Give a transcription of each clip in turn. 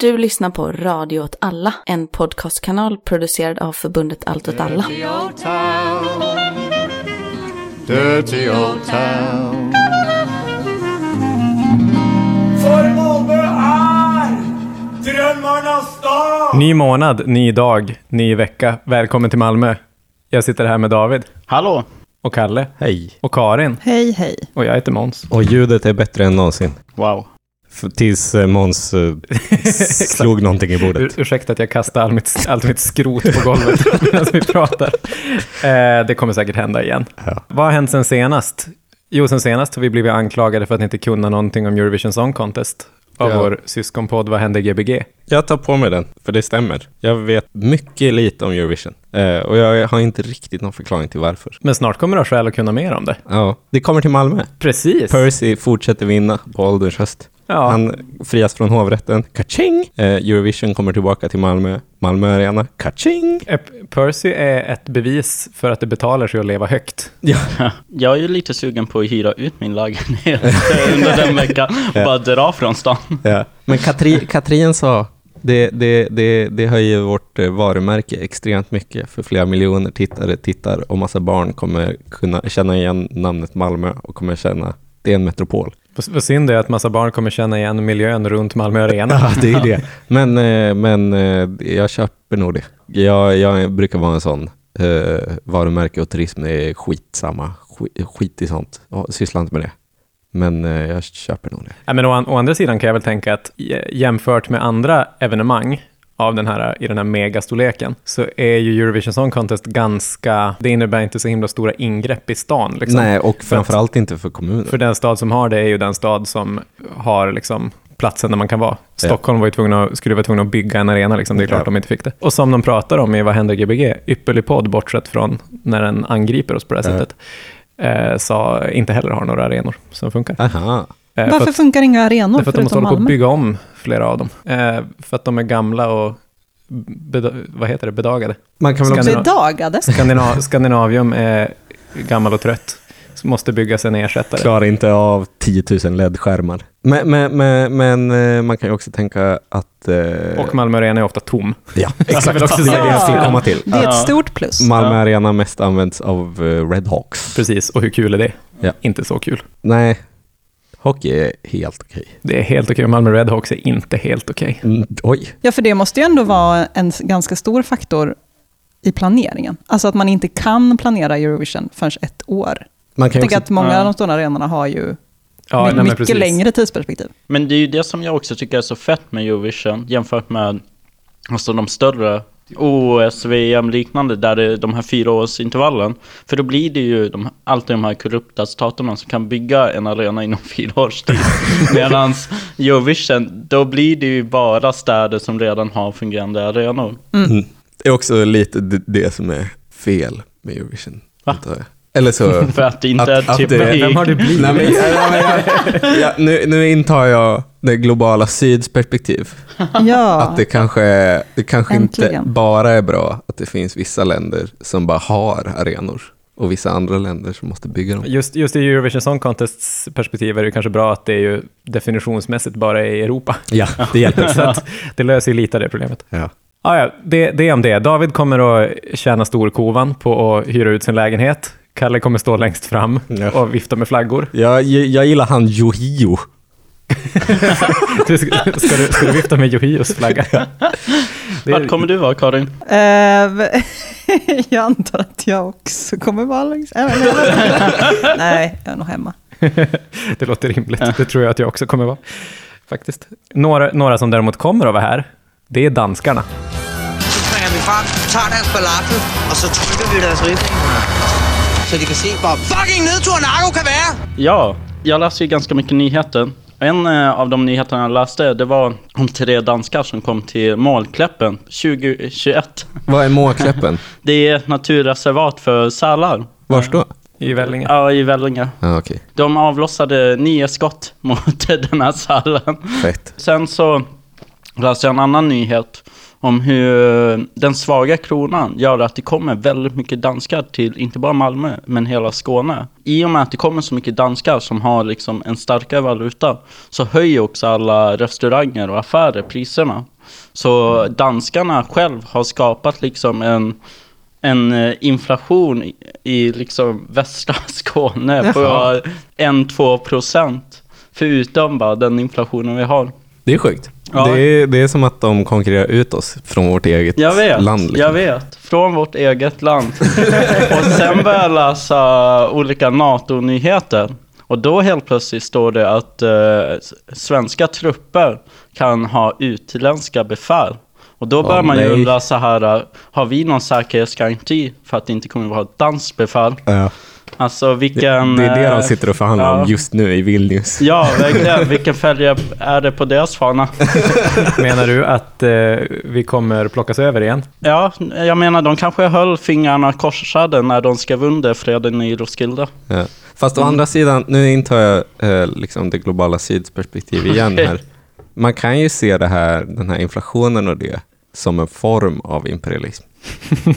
Du lyssnar på Radio åt alla, en podcastkanal producerad av förbundet Allt åt alla. Dirty old town. Dirty old town. För Malmö är drömmarnas stad! Ny månad, ny dag, ny vecka. Välkommen till Malmö. Jag sitter här med David Hallå! och Kalle Hej. och Karin Hej, hej. och jag heter Måns. Och ljudet är bättre än någonsin. Wow. Tills eh, Måns eh, slog någonting i Ur, bordet. ursäkta att jag kastar all mitt, allt mitt skrot på golvet medan vi pratar. Eh, det kommer säkert hända igen. Ja. Vad har hänt sen senast? Jo, sen senast har vi blivit anklagade för att inte kunna någonting om Eurovision Song Contest av Ja. vår syskonpodd Vad hände Gbg? Jag tar på mig den, för det stämmer. Jag vet mycket lite om Eurovision. Eh, och jag har inte riktigt någon förklaring till varför. Men snart kommer du ha skäl att kunna mer om det. Ja, det kommer till Malmö. Precis. Percy fortsätter vinna på ålderns höst. Ja. Han frias från hovrätten. Kaching! Eh, Eurovision kommer tillbaka till Malmö. Malmö Arena. Kaching! Eh, Percy är ett bevis för att det betalar sig att leva högt. Ja. Jag är ju lite sugen på att hyra ut min lägenhet under den veckan och bara dra från stan. Ja. Men Katri, Katrin sa, det, det, det, det höjer vårt eh, varumärke extremt mycket för flera miljoner tittare tittar och massa barn kommer kunna känna igen namnet Malmö och kommer känna det är en metropol. Vad synd det är att massa barn kommer känna igen miljön runt Malmö Arena. Ja, det är det. Men, eh, men eh, jag köper nog det. Jag, jag brukar vara en sån. Eh, varumärke och turism är skitsamma. Skit, skit i sånt. Jag sysslar inte med det. Men jag köper nog det. Ja, men å, å andra sidan kan jag väl tänka att jämfört med andra evenemang av den här, i den här megastorleken så är ju Eurovision Song Contest ganska, det innebär inte så himla stora ingrepp i stan. Liksom. Nej, och framförallt inte för kommunen. För den stad som har det är ju den stad som har liksom platsen där man kan vara. Stockholm var ju tvungna, skulle vara tvungna att bygga en arena, liksom. det är klart Ja. de inte fick det. Och som de pratar om i Vad händer Gbg, ypperlig podd bortsett från när den angriper oss på det här Ja. sättet, eh, sa inte heller har några arenor som funkar. Aha. Eh, för Varför att- funkar inga arenor Därför att de måste hålla på att bygga om flera av dem. Eh, för att de är gamla och vad heter det, bedagade. Man kan väl också... Skandinav- Bedagade? Skandina- Skandinavium är gammal och trött. Så måste byggas en ersättare. klarar inte av 10 000 LED-skärmar. Men, men, men, men eh, man kan ju också tänka att... eh, Och Malmö Arena är ofta tom. ja, också det är säga det jag skulle Ja. komma till. Det är Ja. ett stort plus. Malmö Arena mest används av eh, Red Hawks. Precis, och hur kul är det? Ja. Inte så kul. Nej, hockey är helt okej. Det är helt okej. Malmö Redhawks är inte helt okej. Mm, oj. Ja, för det måste ju ändå vara en ganska stor faktor i planeringen. Alltså att man inte kan planera Eurovision förrän ett år. Man kan Jag tänker också, att många Ja. av de stora arenorna har ju Ja, my- nej, mycket precis. längre tidsperspektiv. Men det är ju det som jag också tycker är så fett med Eurovision jämfört med alltså de större OS, VM liknande där det är de här fyraårsintervallen. För då blir det ju de, alltid de här korrupta staterna som kan bygga en arena inom fyra års tid. Medan Eurovision, då blir det ju bara städer som redan har fungerande arenor. mm, det är också lite det, det som är fel med Eurovision. Va? Jag. Eller så... För att det inte Att- är typ... det- Vem har du blivit? Nej, men, ja, ja, men, ja, ja, nu, nu intar jag det globala syds perspektiv. Ja, Att det kanske, det kanske inte bara är bra att det finns vissa länder som bara har arenor och vissa andra länder som måste bygga dem. Just, just i Eurovision Song Contests perspektiv är det kanske bra att det är ju definitionsmässigt bara i Europa. Ja, det hjälper. Så att det löser ju lite av det problemet. Ja. Ah, ja, det, det är om det. David kommer att tjäna storkovan på att hyra ut sin lägenhet. Kalle kommer stå längst fram Ja. och vifta med flaggor. Jag, jag gillar han Yohio. Du, ska, ska, du, ska du vifta med Yohios flagga? Det Vart kommer du vara Karin? Eh, jag antar att jag också kommer vara längst... äh. Nej, jag är nog hemma. Det låter rimligt. Det tror jag att jag också kommer vara. Faktiskt. Några, några som däremot kommer att vara här, det är danskarna. Så springer vi frem, tager deres balafel, og så trykker vi deres riffing. Så de kan se, hvor fucking nedtur narko kan være. Ja, jag läser ju ganska mycket nyheter. En eh, av de nyheterna jag läste, det var om tre danskar som kom till Målkläppen 2021. Vad är Måkläppen? Det är ett naturreservat för sälar. Vars då? I Vellinge. Ja, i Vellinge. Ja, okej. De avlossade nio skott mot den här sälen. Fett. Sen så läste jag en annan nyhet om hur den svaga kronan gör att det kommer väldigt mycket danskar till inte bara Malmö men hela Skåne. I och med att det kommer så mycket danskar som har liksom en starkare valuta så höjer också alla restauranger och affärer priserna. Så danskarna själv har skapat liksom en en eh, inflation i, i liksom västra Skåne på 1-2 procent. Förutom bara den inflationen vi har. Det är sjukt. Ja. Det, är, det är som att de konkurrerar ut oss från vårt eget Jag vet, land. liksom. jag vet. Från vårt eget land. och sen började jag läsa olika NATO-nyheter. Och då helt plötsligt står det att eh, svenska trupper kan ha utländska befäl. Och då börjar Åh, man ju nej. undra så här, har vi någon säkerhetsgaranti för att det inte kommer att vara ett danskt befäl? Ja. Alltså Det, vilken... det är det eh, de sitter och förhandlar ja. om just nu i Vilnius. Ja, verkligen. Vilken färg är det på deras fana? Menar du att eh, vi kommer plockas över igen? Ja, jag menar de kanske höll fingrarna korsade när de skrev under freden i Roskilde. Ja. Fast Mm. å andra sidan, nu intar jag eh, liksom det globala syds perspektiv igen här. Man kan ju se det här, den här inflationen och det som en form av imperialism.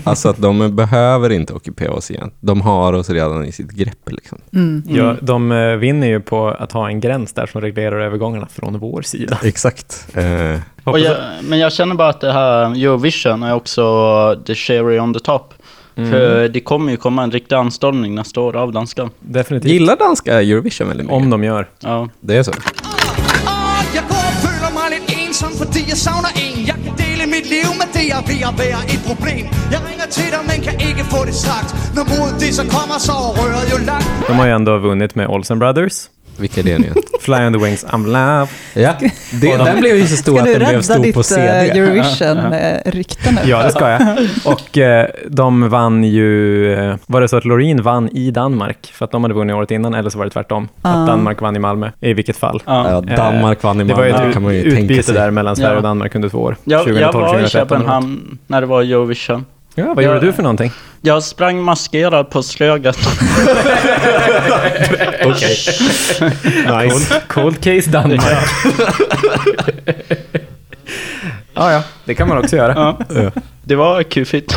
alltså att de behöver inte ockupera oss igen. De har oss redan i sitt grepp. Liksom. Mm. Ja, de eh, vinner ju på att ha en gräns där som reglerar övergångarna från vår sida. Exakt. Eh, jag, men jag känner bara att det här Eurovision är också the cherry on the top. För det kommer ju komma en riktig anstormning nästa år av danskan. Definitivt. gillar danska Eurovision väldigt mycket? Om de gör. Ja. Det är så? Leve med det, jeg ved at være et problem. Jeg ringer til dig, men kan ikke få det sagt. Når mod det så kommer, så er røret jo langt. De har ju ändå vunnit med Olsen Brothers, vilka är det nu? Fly on the Wings, I'm love. ja, det, den blev ju så stor Ska att du den blev rädda stor på ditt eh, CD. Eurovision-rykte nu? Ja, det ska jag. Och eh, de vann ju... Eh, var det så att Loreen vann i Danmark för att de hade vunnit året innan, eller så var det tvärtom? Ah. Att Danmark vann i Malmö, i vilket fall. Ja. Ja, Danmark vann i Det var ju Malmö, ett kan man ju tänka utbyte sig. där mellan Sverige Ja. och Danmark under två år. Jag, jag 2012, var i 2013. Köpenhamn när det var Eurovision. Ja, vad gjorde Jag- du för någonting? Jag sprang maskerad på Slöget. Okej. nice. Cold case Danmark. ja, ja, det kan man också göra. Ja. Det var kufigt.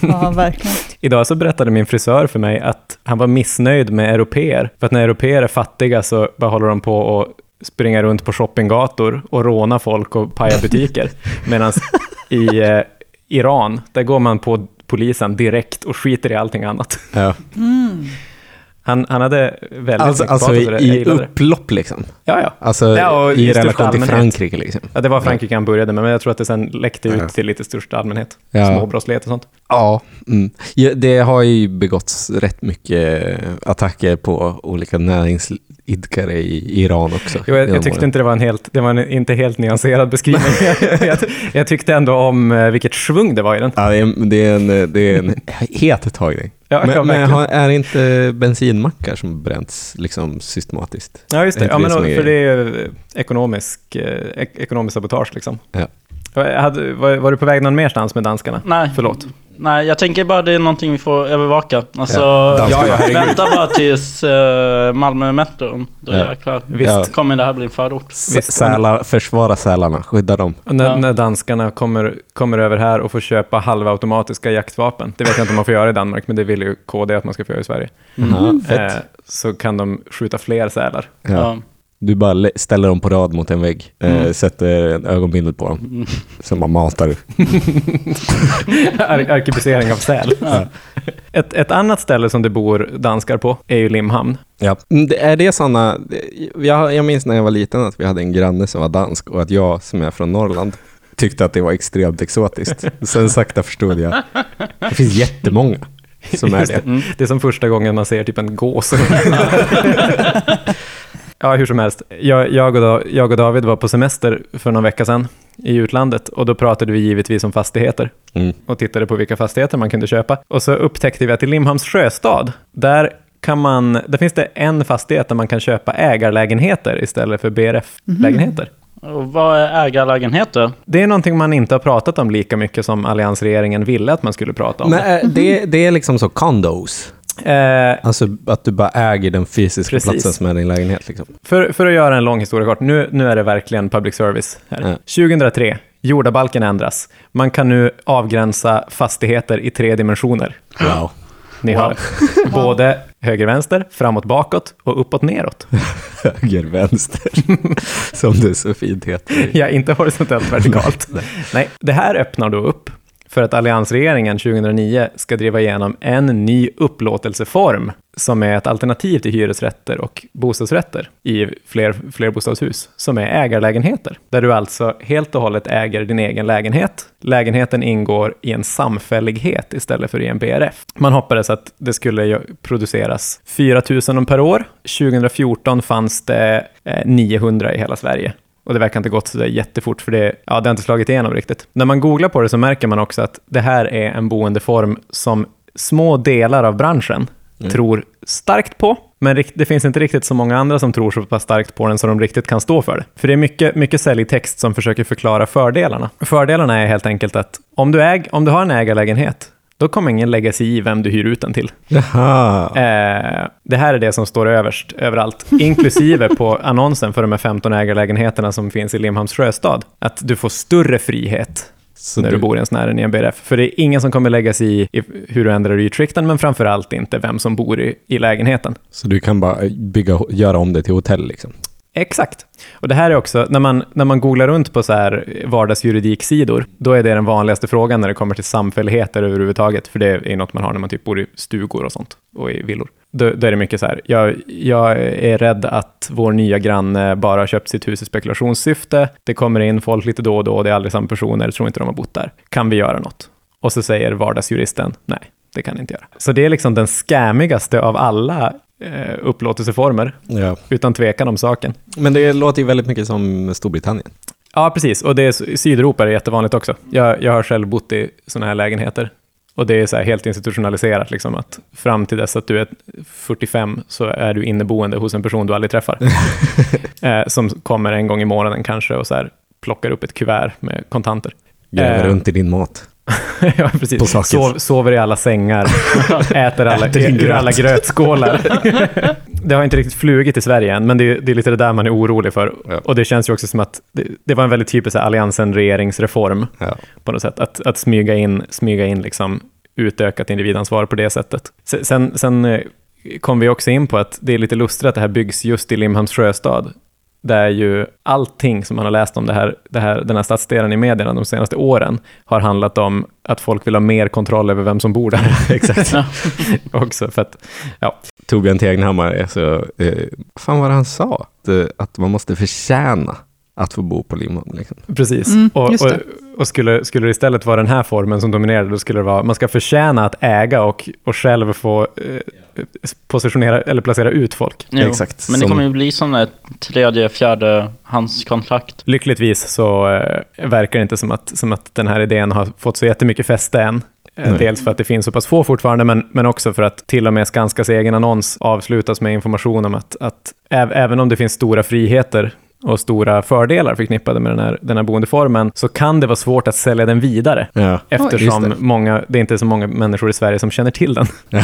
Ja, verkligen. Idag så berättade min frisör för mig att han var missnöjd med europeer. För att när europeer är fattiga så bara håller de på att springa runt på shoppinggator och råna folk och paja butiker. Medan i eh, Iran, där går man på polisen direkt och skiter i allting annat. Ja. Han, han hade väldigt Alltså, mycket alltså i det. upplopp liksom. Ja, ja. Alltså Ja, i i relation till. Frankrike liksom. ja, det var Frankrike han började med, men jag tror att det sen läckte ut Ja. till lite största allmänhet. Ja. Småbrottslighet och sånt. Ja, mm. ja, det har ju begåtts rätt mycket attacker på olika näringsidkare i Iran också. Jo, jag, jag tyckte inte det var en helt, det var en inte helt nyanserad beskrivning. jag, jag tyckte ändå om eh, vilket svung det var i den. Ja, det är, det är, en, det är en het tagning. Ja, ja, men men verkligen. har, är det inte bensinmackar som bränts liksom systematiskt? Ja, just det. Ja, men, det som är- för det är ekonomisk, eh, ek- ekonomisk sabotage liksom. Ja. Var, hade, var, var du på väg någon merstans med danskarna? Nej. Förlåt. Nej, jag tänker bara det är någonting vi får övervaka. Alltså, Ja. Ja, ja, vänta bara tills uh, Malmö Metro. Då Ja. jäklar. Visst. Ja. kommer det här bli en förort. Sälar, försvara sälarna, skydda dem. Och När, Ja. när danskarna kommer, kommer över här och får köpa halvautomatiska jaktvapen, det vet jag inte om man får göra i Danmark, men det vill ju KD att man ska få göra i Sverige, Ja, eh, fett. så kan de skjuta fler sälar. Ja. Ja. Du bara ställer dem på rad mot en vägg, eh, Mm. sätter en ögonbindel på dem, sen bara matar du. Ar- arkebusering av säl. Ett, ett annat ställe som det bor danskar på är ju Limhamn. Ja. Mm, Det, är det sådana, jag, jag minns när jag var liten att vi hade en granne som var dansk och att jag som är från Norrland tyckte att det var extremt exotiskt. Sen sakta förstod jag, det finns jättemånga som är Just det. Det är som första gången man ser typ en gås. ja, hur som helst. Jag, jag, och, jag och David var på semester för någon vecka sedan i utlandet och då pratade vi givetvis om fastigheter Mm. och tittade på vilka fastigheter man kunde köpa. Och så upptäckte vi att i Limhamns sjöstad, där kan man, där finns det en fastighet där man kan köpa ägarlägenheter istället för BRF-lägenheter. Och vad är ägarlägenheter? Det är någonting man inte har pratat om lika mycket som alliansregeringen ville att man skulle prata om. Men är det, det är liksom så condos. Eh, Alltså att du bara äger den fysiska Precis. platsen som är din lägenhet. Liksom. För, för att göra en lång historia kort, nu, nu är det verkligen public service här. Ja. 2003, jordabalken ändras. Man kan nu avgränsa fastigheter i tre dimensioner. Wow. Ni hör. Både höger, vänster, framåt, bakåt och uppåt, neråt. Höger, vänster. som det så fint heter. Ja, inte horisontellt, vertikalt. Nej, det här öppnar då upp för att alliansregeringen 2009 ska driva igenom en ny upplåtelseform som är ett alternativ till hyresrätter och bostadsrätter i fler, flerbostadshus, som är ägarlägenheter, där du alltså helt och hållet äger din egen lägenhet. Lägenheten ingår i en samfällighet istället för i en BRF. Man hoppades att det skulle produceras 4 000 per år. 2014 fanns det eh, 900 i hela Sverige. Och det verkar inte gått så jättefort, för det, ja, det har inte slagit igenom riktigt. När man googlar på det så märker man också att det här är en boendeform som små delar av branschen tror starkt på, men det finns inte riktigt så många andra som tror så pass starkt på den så de riktigt kan stå för det. För det är mycket, mycket säljtext som försöker förklara fördelarna. Fördelarna är helt enkelt att om du, äg, om du har en ägarlägenhet, då kommer ingen lägga sig i vem du hyr ut den till. Jaha. Eh, det här är det som står överst överallt, inklusive på annonsen för de här 15 ägarlägenheterna som finns i Limhamns sjöstad. Att du får större frihet Så när du bor i en sån här än i en BRF. För det är ingen som kommer lägga sig i, i hur du ändrar ytskikten, men framför allt inte vem som bor i, i lägenheten. Så du kan bara bygga, göra om det till hotell liksom? Exakt. Och det här är också, när man, när man googlar runt på så här vardagsjuridiksidor, då är det den vanligaste frågan när det kommer till samfälligheter överhuvudtaget, för det är något man har när man typ bor i stugor och sånt, och i villor. Då, då är det mycket så här, jag, jag är rädd att vår nya granne bara har köpt sitt hus i spekulationssyfte, det kommer in folk lite då och då, det är aldrig samma personer, tror inte de har bott där. Kan vi göra något? Och så säger vardagsjuristen, nej, det kan ni inte göra. Så det är liksom den skämmigaste av alla eh, upplåtelseformer, Ja. utan tvekan om saken. Men det låter ju väldigt mycket som Storbritannien. Ja, precis. Och det är, Sydeuropa är jättevanligt också. Jag, jag har själv bott i sådana här lägenheter. Och det är så helt institutionaliserat, liksom, att fram till dess att du är 45 så är du inneboende hos en person du aldrig träffar. eh, som kommer en gång i månaden kanske och så här, plockar upp ett kuvert med kontanter. Gräver Eh, runt i din mat. ja, precis. Sov, sover i alla sängar, äter, alla, Äter ur alla grötskålar. det har inte riktigt flugit i Sverige än, men det är, det är lite det där man är orolig för. Ja. Och det känns ju också som att det, det var en väldigt typisk Alliansen-regeringsreform Ja. på något sätt. Att, att smyga in, smyga in liksom utökat individansvar på det sättet. Se- Sen, sen eh, kom vi också in på att det är lite lustigt att det här byggs just i Limhamns sjöstad. Där ju allting som man har läst om det här, det här, den här stadsdelen i medierna de senaste åren har handlat om att folk vill ha mer kontroll över vem som bor där. Exakt. också för att, ja, Torbjörn Tegnhammar är så... Eh, fan vad han sa? Att, eh, att man måste förtjäna att få bo på Limhamn. Liksom. Precis. Mm, och och, och skulle, skulle det istället vara den här formen som dominerade, då skulle det vara man ska förtjäna att äga och, och själv få eh, positionera eller placera ut folk. Jo, Exakt, Men det som- kommer ju bli sån ett tredje, fjärde handskontrakt. Lyckligtvis så eh, verkar det inte som att, som att den här idén har fått så jättemycket fäste än. Eh, Nej. Dels för att det finns så pass få fortfarande, men, men också för att till och med Skanskas egen annons avslutas med information om att, att äv, även om det finns stora friheter och stora fördelar förknippade med den här, den här boendeformen, så kan det vara svårt att sälja den vidare. Ja. Eftersom Just det. många, det är inte så många människor i Sverige som känner till den.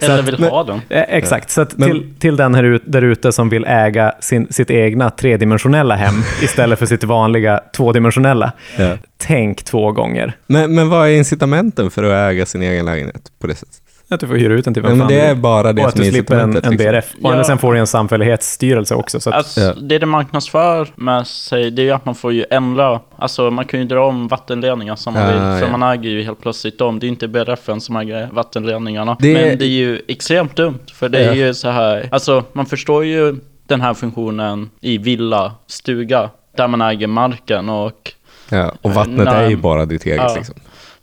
Eller att- vill men- ha den. Eh, exakt, så att Men- till, till den här ut, där ute som vill äga sin, sitt egna tredimensionella hem istället för sitt vanliga tvådimensionella. Ja. Tänk två gånger Men, men vad är incitamenten för att äga sin egen lägenhet på det sättet? Att du får hyra ut den till vem Ja, men fan det är bara det Och att som du är slipper en, en liksom. BRF. Och Ja. sen får du en samfällighetsstyrelse också. Så att, Alltså, Ja. Det det marknadsför med sig, det är ju att man får ju ändra, alltså man kan ju dra om vattenledningar som man Ja, vill, för ja. man äger ju helt plötsligt dem. Det är ju inte BRFen som äger vattenledningarna. Det- Men det är ju extremt dumt, för det är ju så här, alltså man förstår ju den här funktionen i villa, stuga, där man äger marken och Ja, och vattnet Nej. är ju bara ditt eget. Ja. Liksom.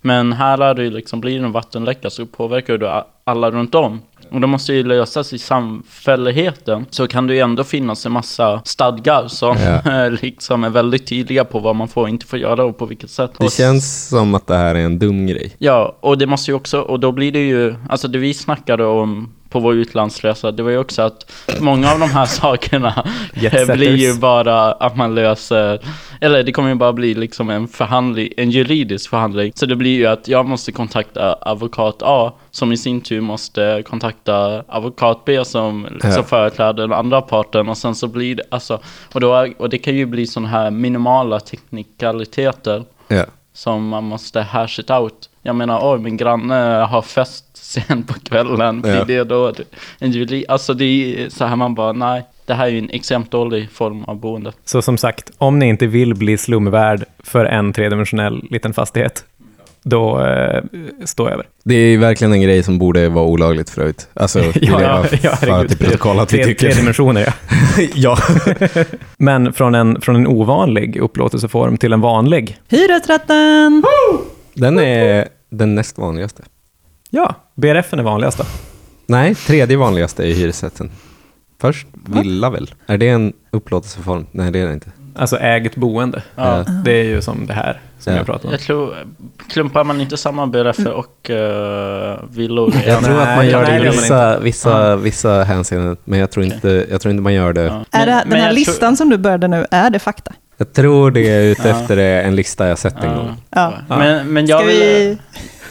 Men här är det ju liksom, blir det en vattenläcka så påverkar du a- alla runt om. Och det måste ju lösas i samfälligheten. Så kan det ju ändå finnas en massa stadgar som Ja. liksom är väldigt tydliga på vad man får och inte får göra och på vilket sätt. Det känns som att det här är en dum grej. Ja, och det måste ju också, och då blir det ju, alltså det vi snackade om på vår utlandsresa, det var ju också att många av de här sakerna Jetsetters. blir ju bara att man löser, eller det kommer ju bara bli liksom en förhandling, en juridisk förhandling. Så det blir ju att jag måste kontakta advokat A, som i sin tur måste kontakta advokat B som, Ja. som företräder den andra parten och sen så blir det, alltså, och, då, och det kan ju bli sådana här minimala teknikaliteter Ja. som man måste hash it out. Jag menar, oj, min granne har fest sen på kvällen. Ja. det då en juli? Alltså det är så här man bara, nej, det här är ju en extremt dålig form av boende. Så som sagt, om ni inte vill bli slumvärd för en tredimensionell liten fastighet, då eh, står jag över. Det är verkligen en grej som borde vara olagligt för övrigt. Alltså, vill jag ja, bara ja, föra till protokoll att vi tycker. tre dimensioner, ja. ja. Men från en, från en ovanlig upplåtelseform till en vanlig. Hyresrätten! Den är den näst vanligaste. Ja, BRF är den vanligaste. Nej, tredje vanligaste är hyresrätten. Först villa väl? Är det en upplåtelseform? Nej, det är det inte. Alltså ägt boende. Ja. Det är ju som det här som Ja. jag pratar om. Jag tror, klumpar man inte samman BRF och uh, villor? Jag tror att man gör det i vissa, vissa, vissa hänseenden, men jag tror, inte, jag tror inte man gör det. Ja. Är det, den här jag tror- listan som du började nu, är det fakta? Jag tror det är ute Ja. efter en lista jag sett en Ja. gång. Ja. Men, men jag, Ska vill, vi...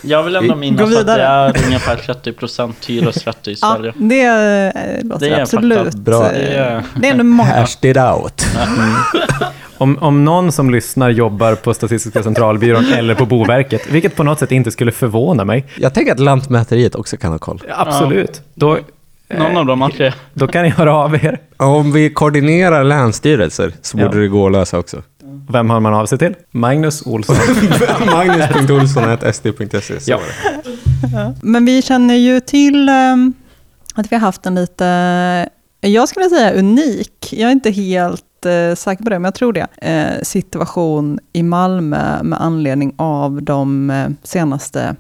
jag vill ändå minnas att det är ungefär 30% hyresrätter i Ja, Sverige. det eh, låter Det är absolut... Bra. Det är- Det är ändå många. Hashed it out. Om, om någon som lyssnar jobbar på Statistiska centralbyrån eller på Boverket, vilket på något sätt inte skulle förvåna mig, Jag tänker att Lantmäteriet också kan ha koll. absolut, då, Någon av har tre. då kan ni höra av er. Om vi koordinerar länsstyrelser så borde Ja. det gå att lösa också. Vem har man av sig till? Magnus Olsson. Magnus.olsson.sd.se. så Ja. var det. Men vi känner ju till ehm, att vi har haft en lite, jag skulle säga unik, jag är inte helt eh, säker på det, men jag tror det, eh, situation i Malmö med anledning av de eh, senaste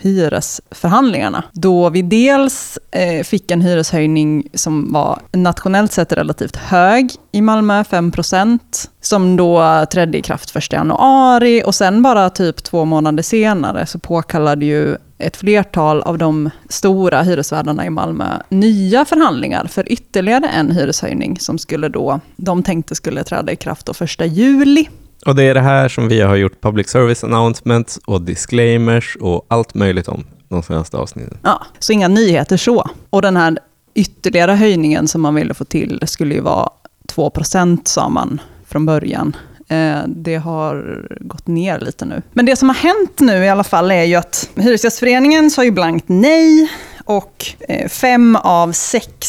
hyresförhandlingarna. Då vi dels eh, fick en hyreshöjning som var nationellt sett relativt hög i Malmö, 5% som då trädde i kraft 1 januari och sen bara typ två månader senare så påkallade ju ett flertal av de stora hyresvärdarna i Malmö nya förhandlingar för ytterligare en hyreshöjning som skulle då, de tänkte skulle träda i kraft då 1 juli. Och det är det här som vi har gjort public service announcements och disclaimers och allt möjligt om de senaste avsnitten. Ja, så inga nyheter så. Och den här ytterligare höjningen som man ville få till skulle ju vara 2% sa man från början. Eh, Det har gått ner lite nu. Men det som har hänt nu i alla fall är ju att Hyresgästföreningen sa ju blankt nej och eh, fem av sex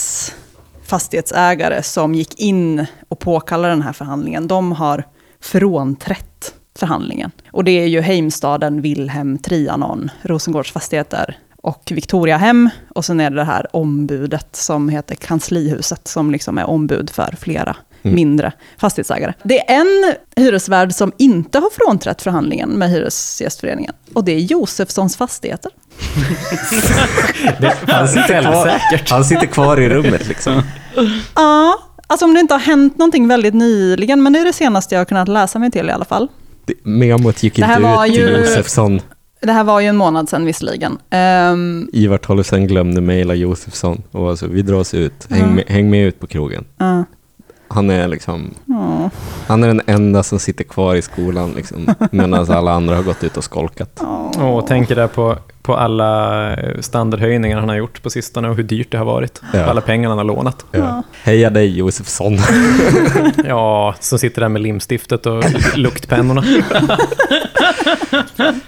fastighetsägare som gick in och påkallade den här förhandlingen, de har frånträtt förhandlingen. Och det är ju Heimstaden, Wilhelm, Trianon, Rosengårds fastigheter och Victoriahem. Och sen är det det här ombudet som heter Kanslihuset, som liksom är ombud för flera Mm. mindre fastighetsägare. Det är en hyresvärd som inte har frånträtt förhandlingen med Hyresgästföreningen. Och det är Josefssons fastigheter. Det är säkert. Han sitter kvar i rummet liksom. Ja, alltså om det inte har hänt någonting väldigt nyligen, men det är det senaste jag har kunnat läsa mig till i alla fall. Det- Memot gick inte var ut till ju- Josefsson. Det här var ju en månad sedan visserligen. Ehm, Ivar Tollefsen glömde mejla Josefsson och alltså, vi drar oss ut. Häng, med, häng med ut på krogen. ja. Han är liksom, Ja. han är den enda som sitter kvar i skolan liksom, medan alla andra har gått ut och skolkat. Och tänker där på, på alla eh, standardhöjningar han har gjort på sistone och hur dyrt det har varit. Ja. Alla pengar han har lånat. Ja. Heja dig Josefsson. Ja, som sitter där med limstiftet och luktpennorna.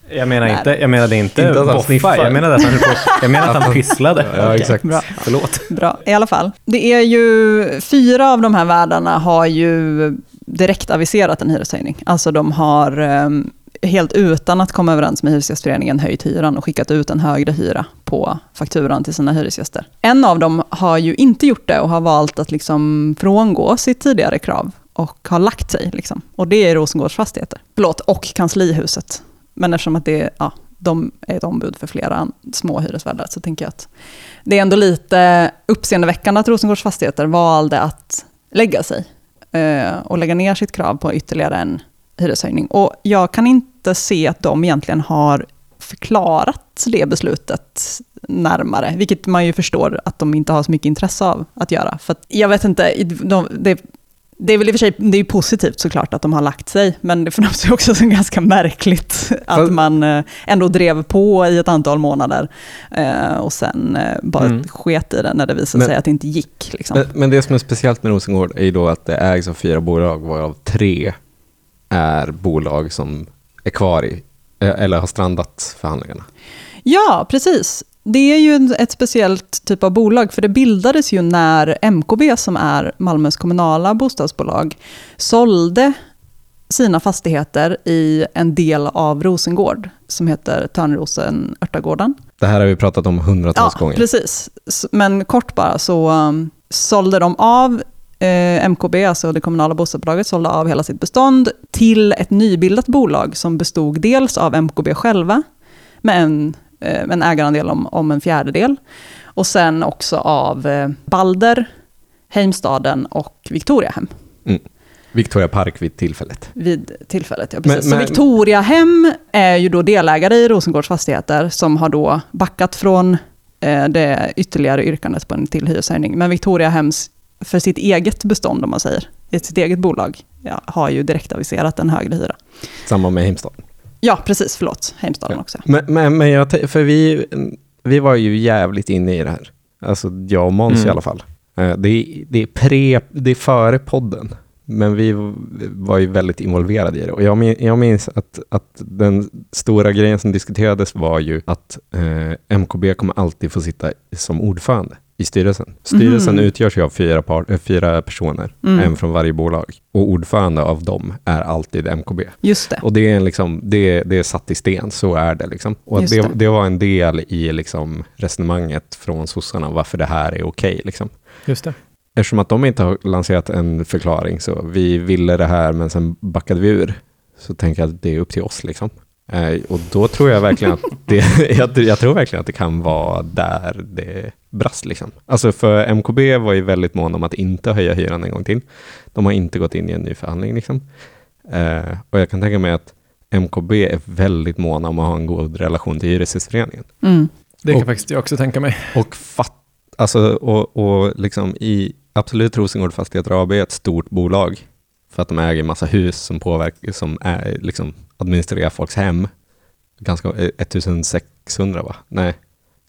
Jag menar inte, jag menade inte, Inte att han sniffar. jag menade att han, jag menade att han pysslade. Ja, exakt. Bra. Förlåt. Bra, i alla fall. Det är ju, fyra av de här värdarna har ju direkt aviserat en hyreshöjning. Alltså de har ehm, helt utan att komma överens med Hyresgästföreningen höjt hyran och skickat ut en högre hyra på fakturan till sina hyresgäster. En av dem har ju inte gjort det och har valt att liksom frångå sitt tidigare krav och har lagt sig. Liksom. Och det är Rosengårds fastigheter. Förlåt, och Kanslihuset. Men eftersom att det, ja, de är ett ombud för flera små hyresvärdar så tänker jag att det är ändå lite uppseendeväckande att Rosengårds fastigheter valde att lägga sig eh, och lägga ner sitt krav på ytterligare en hyreshöjning. Och jag kan inte se att de egentligen har förklarat det beslutet närmare, vilket man ju förstår att de inte har så mycket intresse av att göra. För att, jag vet inte, de, det, det är väl i och för sig det är positivt såklart att de har lagt sig, men det framstår också som ganska märkligt att man eh, ändå drev på i ett antal månader eh, och sen eh, bara Mm. sket i det när det visade Men- sig att det inte gick. Liksom. Men, men det som är speciellt med Rosengård är ju då att det ägs av fyra bolag, varav tre är bolag som är kvar i, eh, eller har strandat förhandlingarna. Ja, precis. Det är ju ett speciellt typ av bolag, för det bildades ju när MKB, som är Malmös kommunala bostadsbolag, sålde sina fastigheter i en del av Rosengård, som heter Törnrosen Örtagården. Det här har vi pratat om hundratals gånger. precis. Men kort bara så um, sålde de av eh, MKB, alltså det kommunala bostadsbolaget, sålde av hela sitt bestånd till ett nybildat bolag som bestod dels av MKB själva, med en, eh, en ägarandel om, om en fjärdedel, och sen också av eh, Balder, Heimstaden och Victoriahem Victoria Park vid tillfället. vid tillfället. Ja, Men- precis. men- så Victoriahem är ju då delägare i Rosengårds fastigheter som har då backat från eh, det ytterligare yrkandet på en till hyreshöjning. Men Victoriahems för sitt eget bestånd, om man säger, i sitt eget bolag, ja, har ju direkt aviserat en högre hyra. Samma med Heimstad. Ja, precis, förlåt, Heimstaden Ja. också. Men, men, men jag, för vi, vi var ju jävligt inne i det här. Alltså jag och Måns Mm. i alla fall. Eh, Det är, det, är pre, det är före podden. Men vi var ju väldigt involverade i det. Och jag minns, jag minns att, att den stora grejen som diskuterades var ju att eh, MKB kommer alltid få sitta som ordförande i styrelsen. Styrelsen Mhm. utgörs ju av fyra, par, eh, fyra personer, Mm. en från varje bolag. Och ordförande av dem är alltid MKB. Just det. Och det är, liksom, det, det är satt i sten, så är det. Liksom. Och det, det. det var en del i liksom, resonemanget från sossarna, varför det här är okej. liksom. Just det. Eftersom att de inte har lanserat en förklaring, så vi ville det här, men sen backade vi ur, så tänker jag att det är upp till oss. Liksom. Eh, och då tror jag verkligen att det, jag, jag tror verkligen att det kan vara där det brast. Liksom. Alltså för MKB var ju väldigt mån om att inte höja hyran en gång till. De har inte gått in i en ny förhandling. Liksom. Eh, och jag kan tänka mig att MKB är väldigt måna om att ha en god relation till Hyresgästföreningen. Mm. Det kan Och- faktiskt jag också tänka mig. Och, fatt, alltså, och, och liksom i Absolut Rosengård Fastigheter AB är ett stort bolag för att de äger massa hus som påverkar, som är, liksom, administrerar folks hem. Ganska, eh, 1600 va? Nej,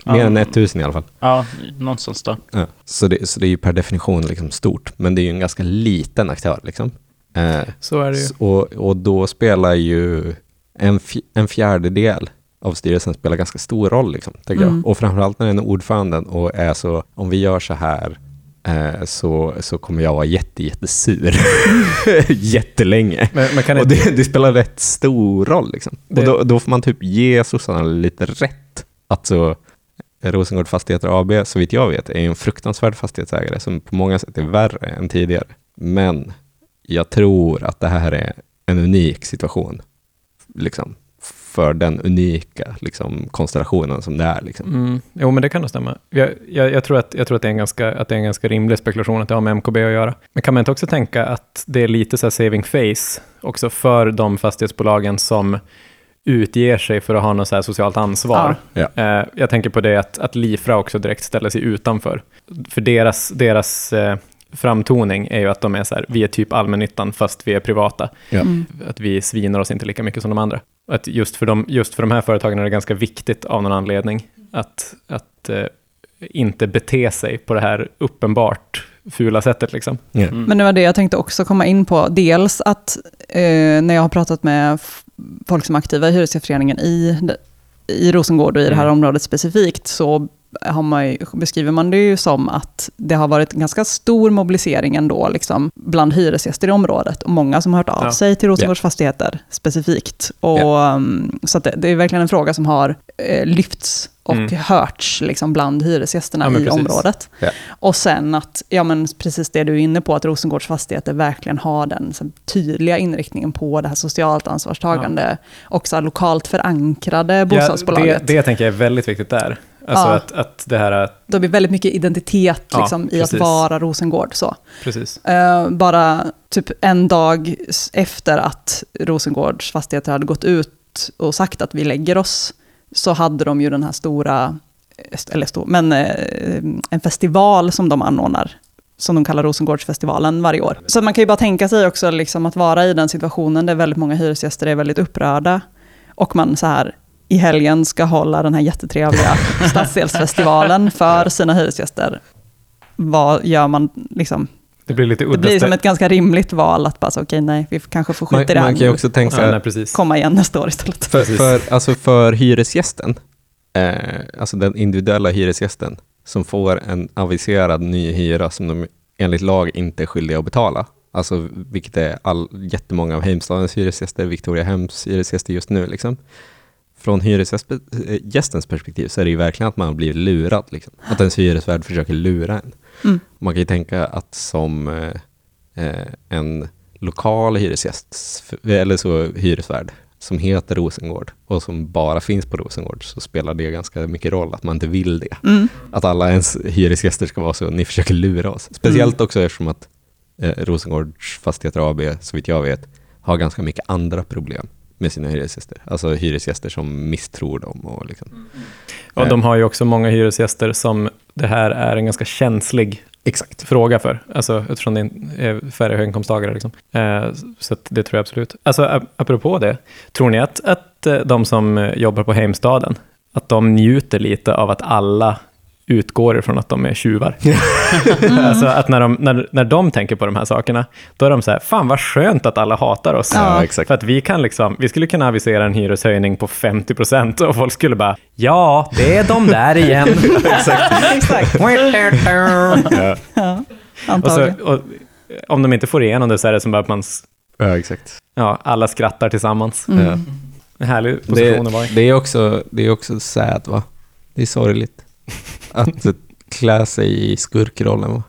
mer Ja. än 1000 i alla fall. Ja, någonstans där. Ja. Så, det, så det är ju per definition liksom stort, men det är ju en ganska liten aktör. Liksom. Eh, Så är det ju. Och, och då spelar ju en, en fjärdedel av styrelsen spelar ganska stor roll, liksom, tänker Mm. jag. Och framförallt när den är ordföranden och är så, om vi gör så här eh, så, så kommer jag vara jätte, jättesur jättelänge. Men kan Och det, det spelar rätt stor roll. Liksom. Det- Och då, då får man typ ge sossarna lite rätt. Att så, Rosengård Fastigheter AB, så vitt jag vet, är en fruktansvärd fastighetsägare som på många sätt är värre än tidigare. Men jag tror att det här är en unik situation. Liksom, för den unika liksom, konstellationen som det är. Liksom. Mm, jo, men det kan nog stämma. Jag, jag, jag, tror att, jag tror att det, är en ganska, att det är en ganska rimlig spekulation att det har med MKB att göra. Men kan man inte också tänka att det är lite så här saving face också för de fastighetsbolagen som utger sig för att ha något så här socialt ansvar. Ja. Eh, jag tänker på det att, att Lifra också direkt ställer sig utanför. För deras, deras eh, framtoning är ju att de är så här, vi är typ allmännyttan fast vi är privata. Ja. Mm. Att vi svinar oss inte lika mycket som de andra. Att just, för de, just för de här företagen är det ganska viktigt av någon anledning att, att eh, inte bete sig på det här uppenbart fula sättet. Liksom. Mm. Men det var det jag tänkte också komma in på. Dels att eh, när jag har pratat med folk som är aktiva i Hyresgästföreningen i, i Rosengård och i det här Mm. området specifikt, så har man beskriver man det ju som att det har varit en ganska stor mobilisering ändå liksom, bland hyresgäster i området och många som har hört av Ja. sig till Rosengårds fastigheter specifikt. Och, um, Så att det, det är verkligen en fråga som har eh, lyfts och Mm. hörts liksom, bland hyresgästerna Ja, i precis. området. Ja. Och sen att, ja men precis det du är inne på, att Rosengårds fastigheter verkligen har den så, tydliga inriktningen på det här socialt ansvarstagande, också lokalt förankrade bostadsbolaget. Ja, det, det tänker jag är väldigt viktigt där. Alltså Ja. att, att det här, att- Det blir väldigt mycket identitet Ja, liksom, i att vara Rosengård. Så. precis. Eh, bara typ en dag efter att Rosengårds fastigheter hade gått ut och sagt att vi lägger oss så hade de ju den här stora, eller stor, men eh, en festival som de anordnar, som de kallar Rosengårdsfestivalen varje år. Så man kan ju bara tänka sig också liksom att vara i den situationen där väldigt många hyresgäster är väldigt upprörda och man så här i helgen ska hålla den här jättetrevliga stadsdelsfestivalen för sina hyresgäster. Vad gör man liksom? Det blir lite Det udda. blir som ett ganska rimligt val att bara, så, okej nej, vi kanske får Man, skita i det här man kan ju också tänka ja, nej, sig, precis. komma igen nästa år istället. för, för, alltså för hyresgästen, eh, alltså den individuella hyresgästen, som får en aviserad ny hyra som de enligt lag inte är skyldiga att betala, alltså vilket är all, jättemånga av Heimstadens hyresgäster, Victoria Hems hyresgäster just nu, liksom. Från hyresgästens perspektiv så är det ju verkligen att man blir lurad, liksom. att ens hyresvärd försöker lura en. Mm. Man kan ju tänka att som eh, eh, en lokal hyresgäst, eller så hyresvärd, som heter Rosengård och som bara finns på Rosengård, så spelar det ganska mycket roll att man inte vill det. Mm. Att alla ens hyresgäster ska vara så, ni försöker lura oss. Speciellt också eftersom att eh, Rosengårds Fastigheter AB, så vitt jag vet, har ganska mycket andra problem med sina hyresgäster. Alltså hyresgäster som misstror dem och liksom. Och de har ju också många hyresgäster som det här är en ganska känslig Exakt. fråga för. Alltså eftersom det är färre höginkomsttagare. Liksom. Eh, så att det tror jag absolut. Alltså ap- apropå det, tror ni att, att eh, de som eh, jobbar på Heimstaden, att de njuter lite av att alla utgår ifrån att de är tjuvar. alltså att när de, när, när de tänker på de här sakerna, då är de så här, fan vad skönt att alla hatar oss. Ja, exakt. För att vi kan liksom, vi skulle kunna avisera en hyreshöjning på 50 procent och folk skulle bara, ja, det är de där igen. Exakt, Ja, ja, och så, och, om de inte får igenom det så är det som bara att man, ja exakt. ja, alla skrattar tillsammans. Mm. Ja. En härlig Det, position att vara i. det, är också, det är också sad va? Det är sorgligt. Att klä sig i skurkrollen va?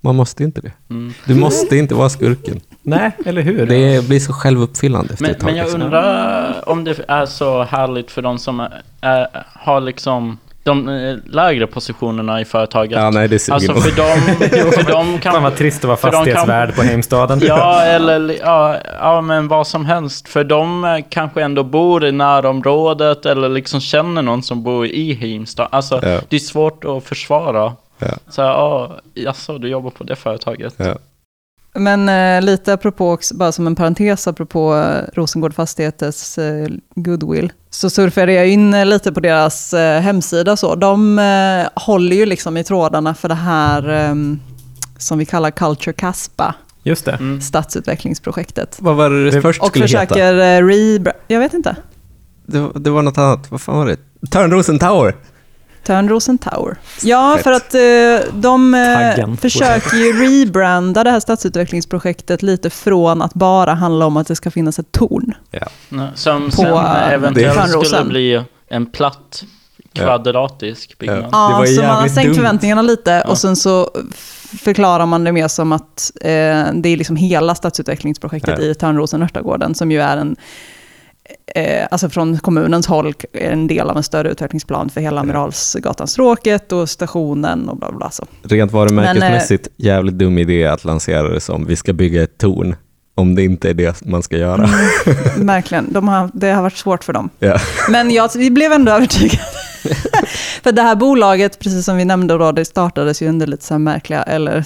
Man måste inte det. Mm. Du måste inte vara skurken. Nej, eller hur? Det blir så självuppfyllande efter Men, ett tag. men jag liksom. undrar om det är så härligt för de som är, är, har liksom de eh, lägre positionerna i företaget. Ja, nej, det suger alltså för dem, för dem kan... Fan vad trist att vara kan- fastighetsvärd på Heimstaden. Ja, eller ja, ja, men vad som helst. För de eh, kanske ändå bor i närområdet eller liksom känner någon som bor i Heimstad. Alltså, Ja. det är svårt att försvara. Ja. Så ja, jaså, du jobbar på det företaget? Ja. Men eh, lite apropå, också, bara som en parentes apropå eh, Rosengård Fastigheters eh, goodwill, så surfade jag in eh, lite på deras eh, hemsida. Så. De eh, håller ju liksom i trådarna för det här eh, som vi kallar Culture Caspa, Just det. Mm. stadsutvecklingsprojektet. Vad var det det först Och skulle heta? försöker eh, rebra- jag vet inte, Det, var- det var något annat. Vad fan var det? Törnrosen Tower. Törnrosen Tower. Ja, Fett. för att eh, de eh, Taggen. försöker ju rebranda det här stadsutvecklingsprojektet lite från att bara handla om att det ska finnas ett torn. Nej, Som På, sen eh, eventuellt skulle bli en platt kvadratisk byggnad. Det var Ja, så man har sänkt dumt. förväntningarna lite Ja. och sen så förklarar man det mer som att eh, det är liksom hela stadsutvecklingsprojektet Ja. i Törnrosen Örtagården som ju är en, eh, alltså från kommunens håll, en del av en större utvecklingsplan för hela Amiralsgatan-stråket och stationen och bla bla. Så. Rent varumärkesmässigt jävligt dum idé att lansera det som vi ska bygga ett torn. Om det inte är det man ska göra. Verkligen, De har, det har varit svårt för dem. Ja. Men jag, vi blev ändå övertygade. För det här bolaget, precis som vi nämnde, då, det startades ju under lite så här märkliga, eller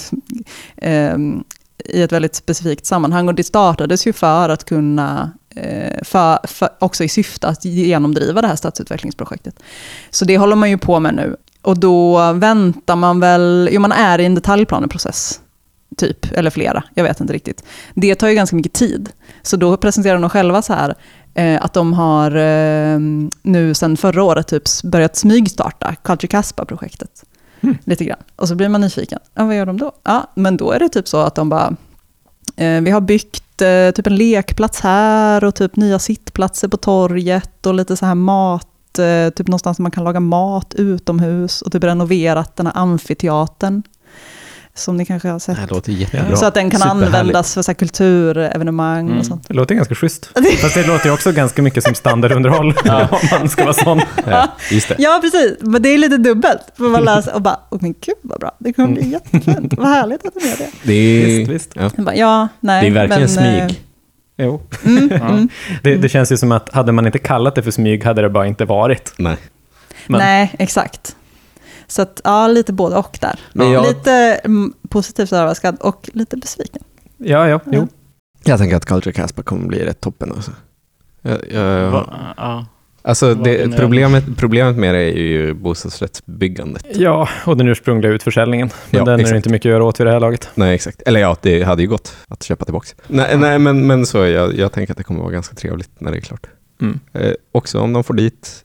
ehm, i ett väldigt specifikt sammanhang. Och det startades ju för att kunna, eh, för, för, också i syfte att genomdriva det här stadsutvecklingsprojektet. Så det håller man ju på med nu. Och då väntar man väl, jo man är i en detaljplaneprocess, typ, eller flera, jag vet inte riktigt. Det tar ju ganska mycket tid. Så då presenterar de själva så här, eh, att de har eh, nu sedan förra året typ börjat smygstarta Culture Caspa-projektet. Lite grann. Och så blir man nyfiken. Ja, vad gör de då? Ja, men då är det typ så att de bara, eh, vi har byggt eh, Eh, typ en lekplats här och typ nya sittplatser på torget och lite så här mat, eh, typ någonstans där man kan laga mat utomhus och typ renoverat den här amfiteatern. Som ni kanske har sett. Det låter jättebra. Så att den kan användas för så här kulturevenemang Mm. och sånt. Det låter ganska schysst. Fast det låter ju också ganska mycket som standardunderhåll. om man ska vara sån. Ja, just det. Ja, precis. Men det är lite dubbelt. För man läser och bara, oh, men gud vad bra. Det kommer bli jättefint. Vad härligt att de gör det. Det är, Visst, visst. Ja. Bara, ja, nej. Det är verkligen men, eh, smyg. Jo. Mm, Ja. mm. Det, det känns ju som att hade man inte kallat det för smyg hade det bara inte varit. Nej. Men- Nej, exakt. Så att, ja, lite både och där. Jag, Lite mm, positivt överraskad och lite besviken. Ja, ja, jo. jag tänker att Culture Caspa kommer bli rätt toppen. Alltså. Jag, jag, Va, ja. alltså det, problemet, problemet med det är ju bostadsrättsbyggandet. Ja, och den ursprungliga utförsäljningen. Men Ja, den är exakt. det inte mycket att göra åt vid det här laget. Nej, exakt. Eller ja, det hade ju gått att köpa tillbaka. Nej, nej men, men så, jag, jag tänker att det kommer vara ganska trevligt när det är klart. Mm. Eh, också om de får dit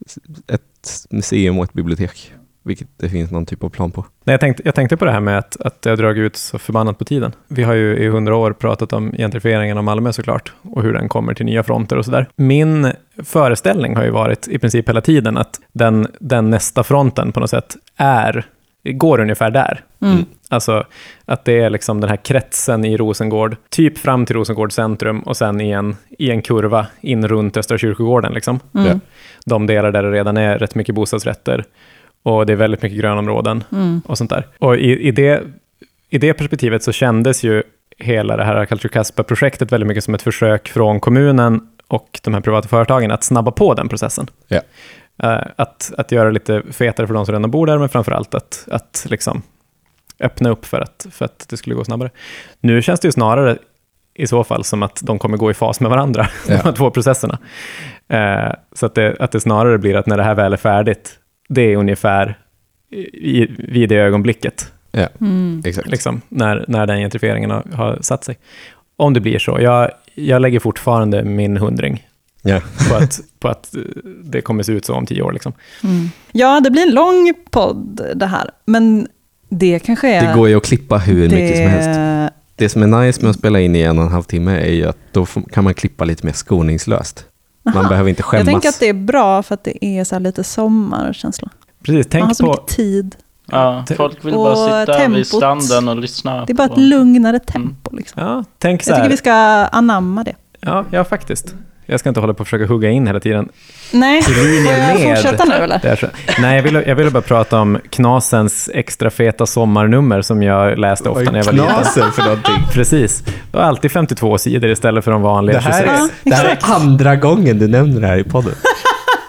ett museum och ett bibliotek, vilket det finns någon typ av plan på. Nej, jag, tänkte, jag tänkte på det här med att, att det har dragit ut så förbannat på tiden. Vi har ju i hundra år pratat om gentrifieringen av Malmö såklart och hur den kommer till nya fronter och sådär. Min föreställning har ju varit i princip hela tiden att den, den nästa fronten på något sätt är, går ungefär där. Mm. Alltså att det är liksom den här kretsen i Rosengård, typ fram till Rosengård centrum och sen i en, i en kurva in runt Östra kyrkogården. Liksom. Mm. De delar där det redan är rätt mycket bostadsrätter och det är väldigt mycket grönområden Mm. och sånt där. Och i, i, det, i det perspektivet så kändes ju hela det här Culture Caspa-projektet väldigt mycket som ett försök från kommunen och de här privata företagen att snabba på den processen. Ja. Eh, att, att göra det lite fetare för de som redan bor där, men framför allt att, att liksom öppna upp för att, för att det skulle gå snabbare. Nu känns det ju snarare i så fall som att de kommer gå i fas med varandra, de Ja. här två processerna. Eh, så att det, att det snarare blir att när det här väl är färdigt, det är ungefär i, vid det ögonblicket, Mm. Exakt. liksom, när, när den gentrifieringen har, har satt sig. Om det blir så. Jag, jag lägger fortfarande min hundring Ja. på att, på att eh, det kommer se ut så om tio år. Liksom. Mm. Ja, det blir en lång podd det här, men det kanske är... Det går ju att klippa hur mycket som helst. det- Det som är nice med att spela in i en och en halv timme är ju att då kan man klippa lite mer skoningslöst. Man Aha. behöver inte Jag skämmas. tänker att det är bra för att det är så här lite sommarkänsla. Precis, Man har tänk så på... mycket tid. Ja, folk vill bara sitta tempot. vid stranden och lyssna. Det är bara ett på- lugnare tempo. Liksom. Ja, tänk så Jag tycker här. vi ska anamma det. Ja, ja, faktiskt. Jag ska inte hålla på och försöka hugga in hela tiden. Nej, får linje jag fortsätta nu eller? Nej, jag ville jag ville bara prata om Knasens extra feta sommarnummer som jag läste ofta när jag var liten. Knasen för någonting. Precis. Det var alltid 52 sidor istället för de vanliga Det här, 26. är, det här är andra gången du nämner det här i podden.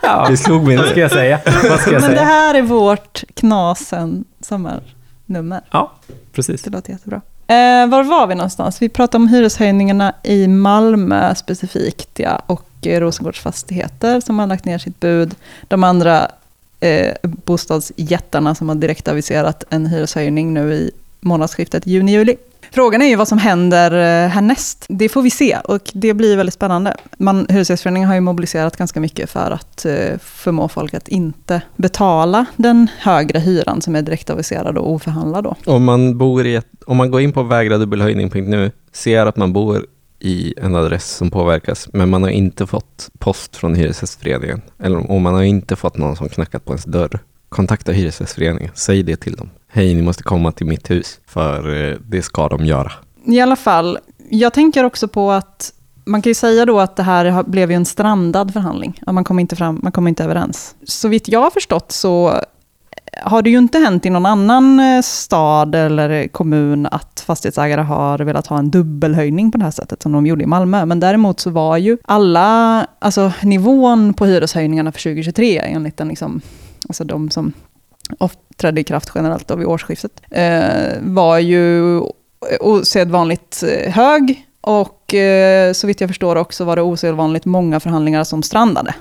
Ja, Det slog mig vad ska jag säga? Vad ska jag Men det här är vårt Knasen sommarnummer. Ja, precis. Det låter jättebra. Eh, var var vi någonstans? Vi pratade om hyreshöjningarna i Malmö specifikt, ja, och eh, Rosengårds fastigheter som har lagt ner sitt bud. De andra eh, bostadsjättarna som har direkt aviserat en hyreshöjning nu i månadsskiftet juni-juli. Frågan är ju vad som händer eh, härnäst. Det får vi se och det blir väldigt spännande. Man, Hyresgästföreningen har ju mobiliserat ganska mycket för att eh, förmå folk att inte betala den högre hyran som är direkt aviserad och oförhandlad då. Om man, bor i ett, om man går in på vägradubbelhöjning.nu, ser att man bor i en adress som påverkas, men man har inte fått post från Hyresgästföreningen, eller om man har inte fått någon som knackat på ens dörr, kontakta Hyresgästföreningen, säg det till dem. Hej, ni måste komma till mitt hus, för eh, det ska de göra. I alla fall, jag tänker också på att man kan ju säga då att det här blev ju en strandad förhandling. Att man kom inte fram, man kom inte överens. Så vitt jag har förstått så eh, har det ju inte hänt i någon annan eh, stad eller kommun att fastighetsägare har velat ha en dubbelhöjning på det här sättet som de gjorde i Malmö. Men däremot så var ju alla, alltså nivån på hyreshöjningarna för 2023 enligt den liksom, alltså de som och trädde i kraft generellt då vid årsskiftet, eh, var ju osedvanligt eh, hög och eh, så vitt jag förstår också var det osedvanligt många förhandlingar som strandade.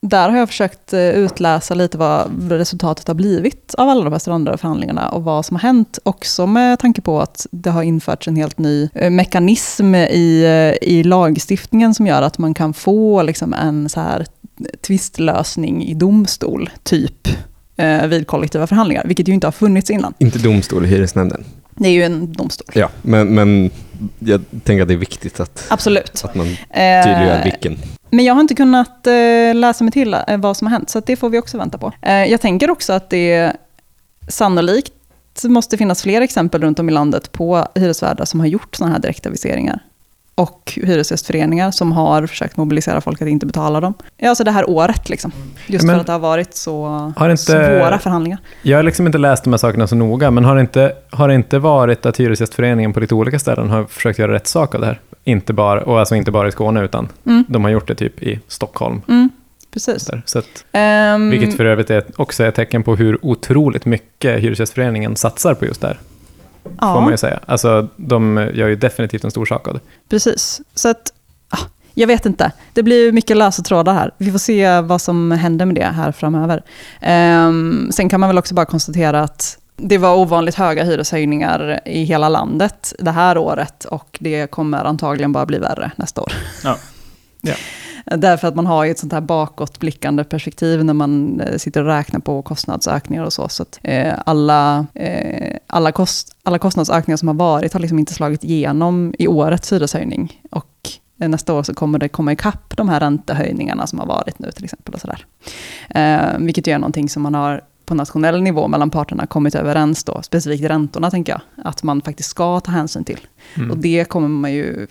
Där har jag försökt eh, utläsa lite vad resultatet har blivit av alla de här strandade förhandlingarna och vad som har hänt. Också med tanke på att det har införts en helt ny eh, mekanism i, i lagstiftningen som gör att man kan få liksom en så här tvistlösning i domstol, typ, eh, vid kollektiva förhandlingar, vilket ju inte har funnits innan. Inte domstol, hyresnämnden. Det är ju en domstol. Ja, men, men jag tänker att det är viktigt att, Absolut. att man Eh, tydliggör vilken. Men jag har inte kunnat eh, läsa mig till eh, vad som har hänt, så det får vi också vänta på. Eh, jag tänker också att det sannolikt måste finnas fler exempel runt om i landet på hyresvärdar som har gjort sådana här direktaviseringar. Och hyresgästföreningar som har försökt mobilisera folk att inte betala dem. Alltså det här året liksom. Just Men- för att det har varit så Har inte- svåra förhandlingar. Jag har liksom inte läst de här sakerna så noga, men har det inte, har det inte varit att Hyresgästföreningen på lite olika ställen har försökt göra rätt sak av det här? Inte bara, och alltså inte bara i Skåne, utan Mm. de har gjort det typ i Stockholm. Mm, precis. Där. Så att, Ehm, vilket för övrigt är också är ett tecken på hur otroligt mycket Hyresgästföreningen satsar på just det här, får man ja, ju säga. Alltså, de gör ju definitivt en stor sak av det. precis. Så att, ah, jag vet inte. Det blir mycket lösa trådar här. Vi får se vad som händer med det här framöver. Ehm, sen kan man väl också bara konstatera att det var ovanligt höga hyreshöjningar i hela landet det här året och det kommer antagligen bara bli värre nästa år. Ja. Ja. Därför att man har ju ett sånt här bakåtblickande perspektiv när man eh, sitter och räknar på kostnadsökningar och så. så att, eh, alla, eh, alla, kost, alla kostnadsökningar som har varit har liksom inte slagit igenom i årets hyreshöjning. Och eh, nästa år så kommer det komma ikapp de här räntehöjningarna som har varit nu till exempel. Och så. Eh, vilket ju är någonting som man har på nationell nivå mellan parterna kommit överens då, specifikt räntorna tänker jag, att man faktiskt ska ta hänsyn till. Mm. Och det kommer man ju,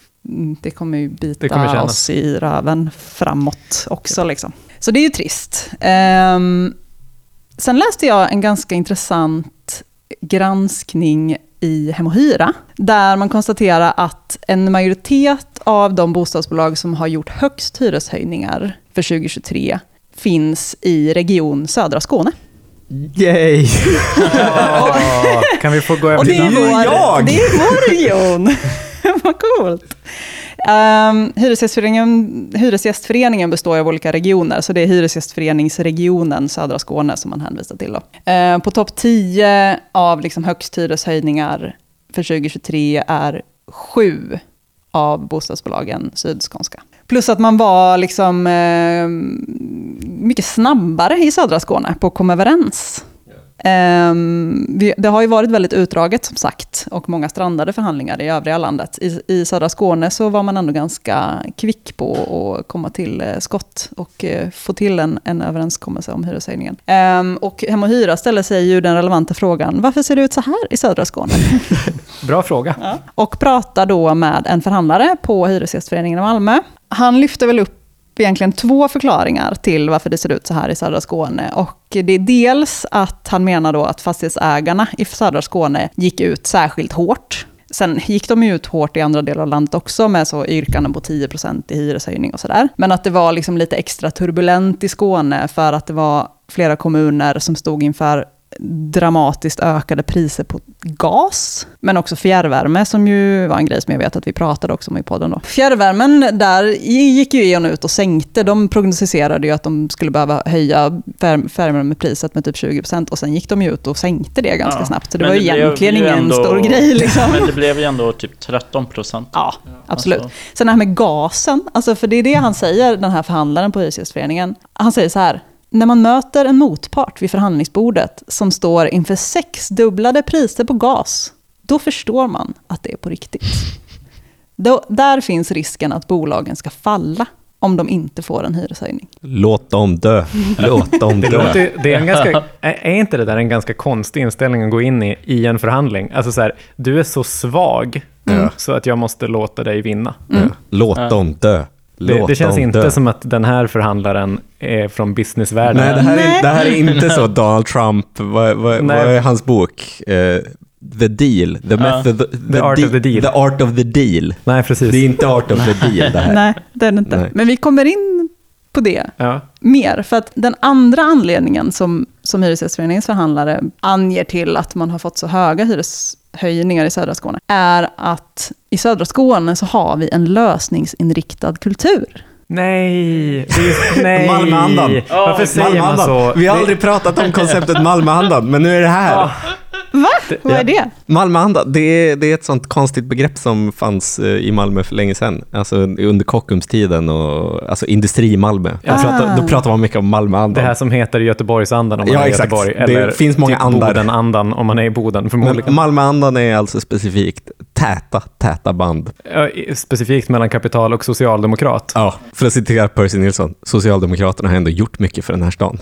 det kommer ju bita Det kommer oss i röven framåt också. Liksom. Så det är ju trist. Ehm, sen läste jag en ganska intressant granskning i Hem och Hyra, där man konstaterar att en majoritet av de bostadsbolag som har gjort högst hyreshöjningar för 2023 finns i region södra Skåne. Yay! Åh, kan vi få gå över Och det till är, ju jag! det är vår region. Vad coolt. Um, Hyresgästföreningen, Hyresgästföreningen består av olika regioner, så det är Hyresgästföreningsregionen södra Skåne som man hänvisar till. Då. Ehm, på topp 10 av liksom högst hyreshöjningar för 2023 är sju av bostadsbolagen sydskånska. Plus att man var liksom, uh, mycket snabbare i södra Skåne på att komma överens. Ehm, det har ju varit väldigt utdraget som sagt och många strandade förhandlingar i övriga landet. I, I södra Skåne så var man ändå ganska kvick på att komma till eh, skott och eh, få till en, en överenskommelse om hyreshöjningen. Ehm, och Hem och Hyra ställer sig ju den relevanta frågan, varför ser det ut så här i södra Skåne? Bra fråga. och pratar då med en förhandlare på Hyresgästföreningen i Malmö. Han lyfter väl upp egentligen två förklaringar till varför det ser ut så här i södra Skåne. Och det är dels att han menar då att fastighetsägarna i södra Skåne gick ut särskilt hårt. Sen gick de ju ut hårt i andra delar av landet också med så yrkanden på 10% i hyreshöjning och sådär. Men att det var liksom lite extra turbulent i Skåne för att det var flera kommuner som stod inför dramatiskt ökade priser på gas, men också fjärrvärme som ju var en grej som jag vet att vi pratade också om i podden då. Fjärrvärmen, där gick ju E.ON ut och sänkte, de prognostiserade ju att de skulle behöva höja fjär- fjärrvärmepriset med typ 20% och sen gick de ju ut och sänkte det ganska Ja. snabbt. Så det var ju blev egentligen ju ingen ändå- stor grej liksom. Men det blev ju ändå typ 13 procent. Ja, absolut. Alltså- Sen det här med gasen, alltså för det är det han säger, den här förhandlaren på Hyresgästföreningen. Han säger så här, när man möter en motpart vid förhandlingsbordet som står inför sexdubblade priser på gas, då förstår man att det är på riktigt. Då, där finns risken att bolagen ska falla om de inte får en hyreshöjning. Låt dem dö. Låt dem Det, dö. låter, det är, en ganska, är inte det där en ganska konstig inställning att gå in i, i en förhandling? Alltså så här, du är så svag Ja. så att jag måste låta dig vinna. Ja. Låt dem dö. Det, det känns inte dö. som att den här förhandlaren är från businessvärlden. Nej, det här, är, Nej. det här är inte så Donald Trump. Vad, vad, vad är hans bok? Eh, the Deal. The, method, the, Art of the Deal. The Art of the Deal. Nej, precis. Det är inte Art of the Deal det här. Nej, det är det inte. Nej. Men vi kommer in på det Ja. mer. För att den andra anledningen som, som Hyresgästföreningens förhandlare anger till att man har fått så höga hyreshöjningar i södra Skåne, är att i södra Skåne så har vi en lösningsinriktad kultur. Nej, nej. Malmöandan. Varför säger man så? Vi har aldrig pratat om konceptet Malmöandan, men nu är det här. Va? Vad är det? Malmöanda, det är, det är ett sånt konstigt begrepp som fanns eh, i Malmö för länge sedan. Alltså under Kockumstiden och alltså industri-Malmö. Då, Ah. pratar, då pratar man mycket om Malmöandan. Det här som heter Göteborgsandan om man Ja, är i. Göteborg. Det Eller finns många typ andar. Bodenandan om man är i Boden förmodligen. Men Malmöandan är alltså specifikt täta, täta band. Specifikt mellan kapital och socialdemokrat. Ja, för att citera Percy Nilsson, Socialdemokraterna har ändå gjort mycket för den här stan.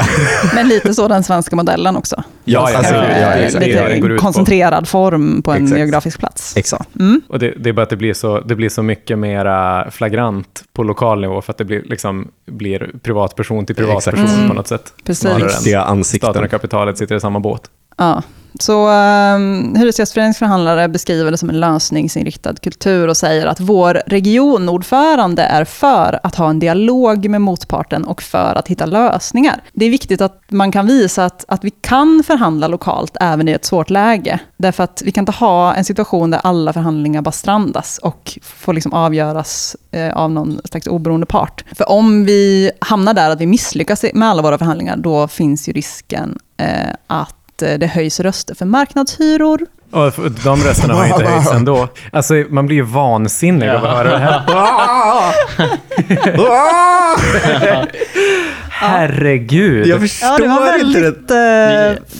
Men lite så den svenska modellen också. Ja, Alltså, ja, ja, går lite på. koncentrerad form på en Exakt. geografisk plats. Exakt. Mm. Och det, det är bara att det blir, så, det blir så mycket mera flagrant på lokal nivå för att det blir, liksom, blir privatperson till privatperson. Mm. på något sätt. Precis. Riktiga staten ansikten. och kapitalet sitter i samma båt. Ja, Så ehm, um, Hyresgästföreningens förhandlare beskriver det som en lösningsinriktad kultur och säger att vår regionordförande är för att ha en dialog med motparten och för att hitta lösningar. Det är viktigt att man kan visa att, att vi kan förhandla lokalt även i ett svårt läge. Därför att vi kan inte ha en situation där alla förhandlingar bara strandas och får liksom avgöras eh, av någon slags oberoende part. För om vi hamnar där att vi misslyckas med alla våra förhandlingar, då finns ju risken eh, att det höjs röster för marknadshyror. Och de rösterna har inte höjts ändå. Alltså, man blir ju vansinnig av att höra det här. Herregud. Jag förstår Ja, det var inte det. väldigt eh,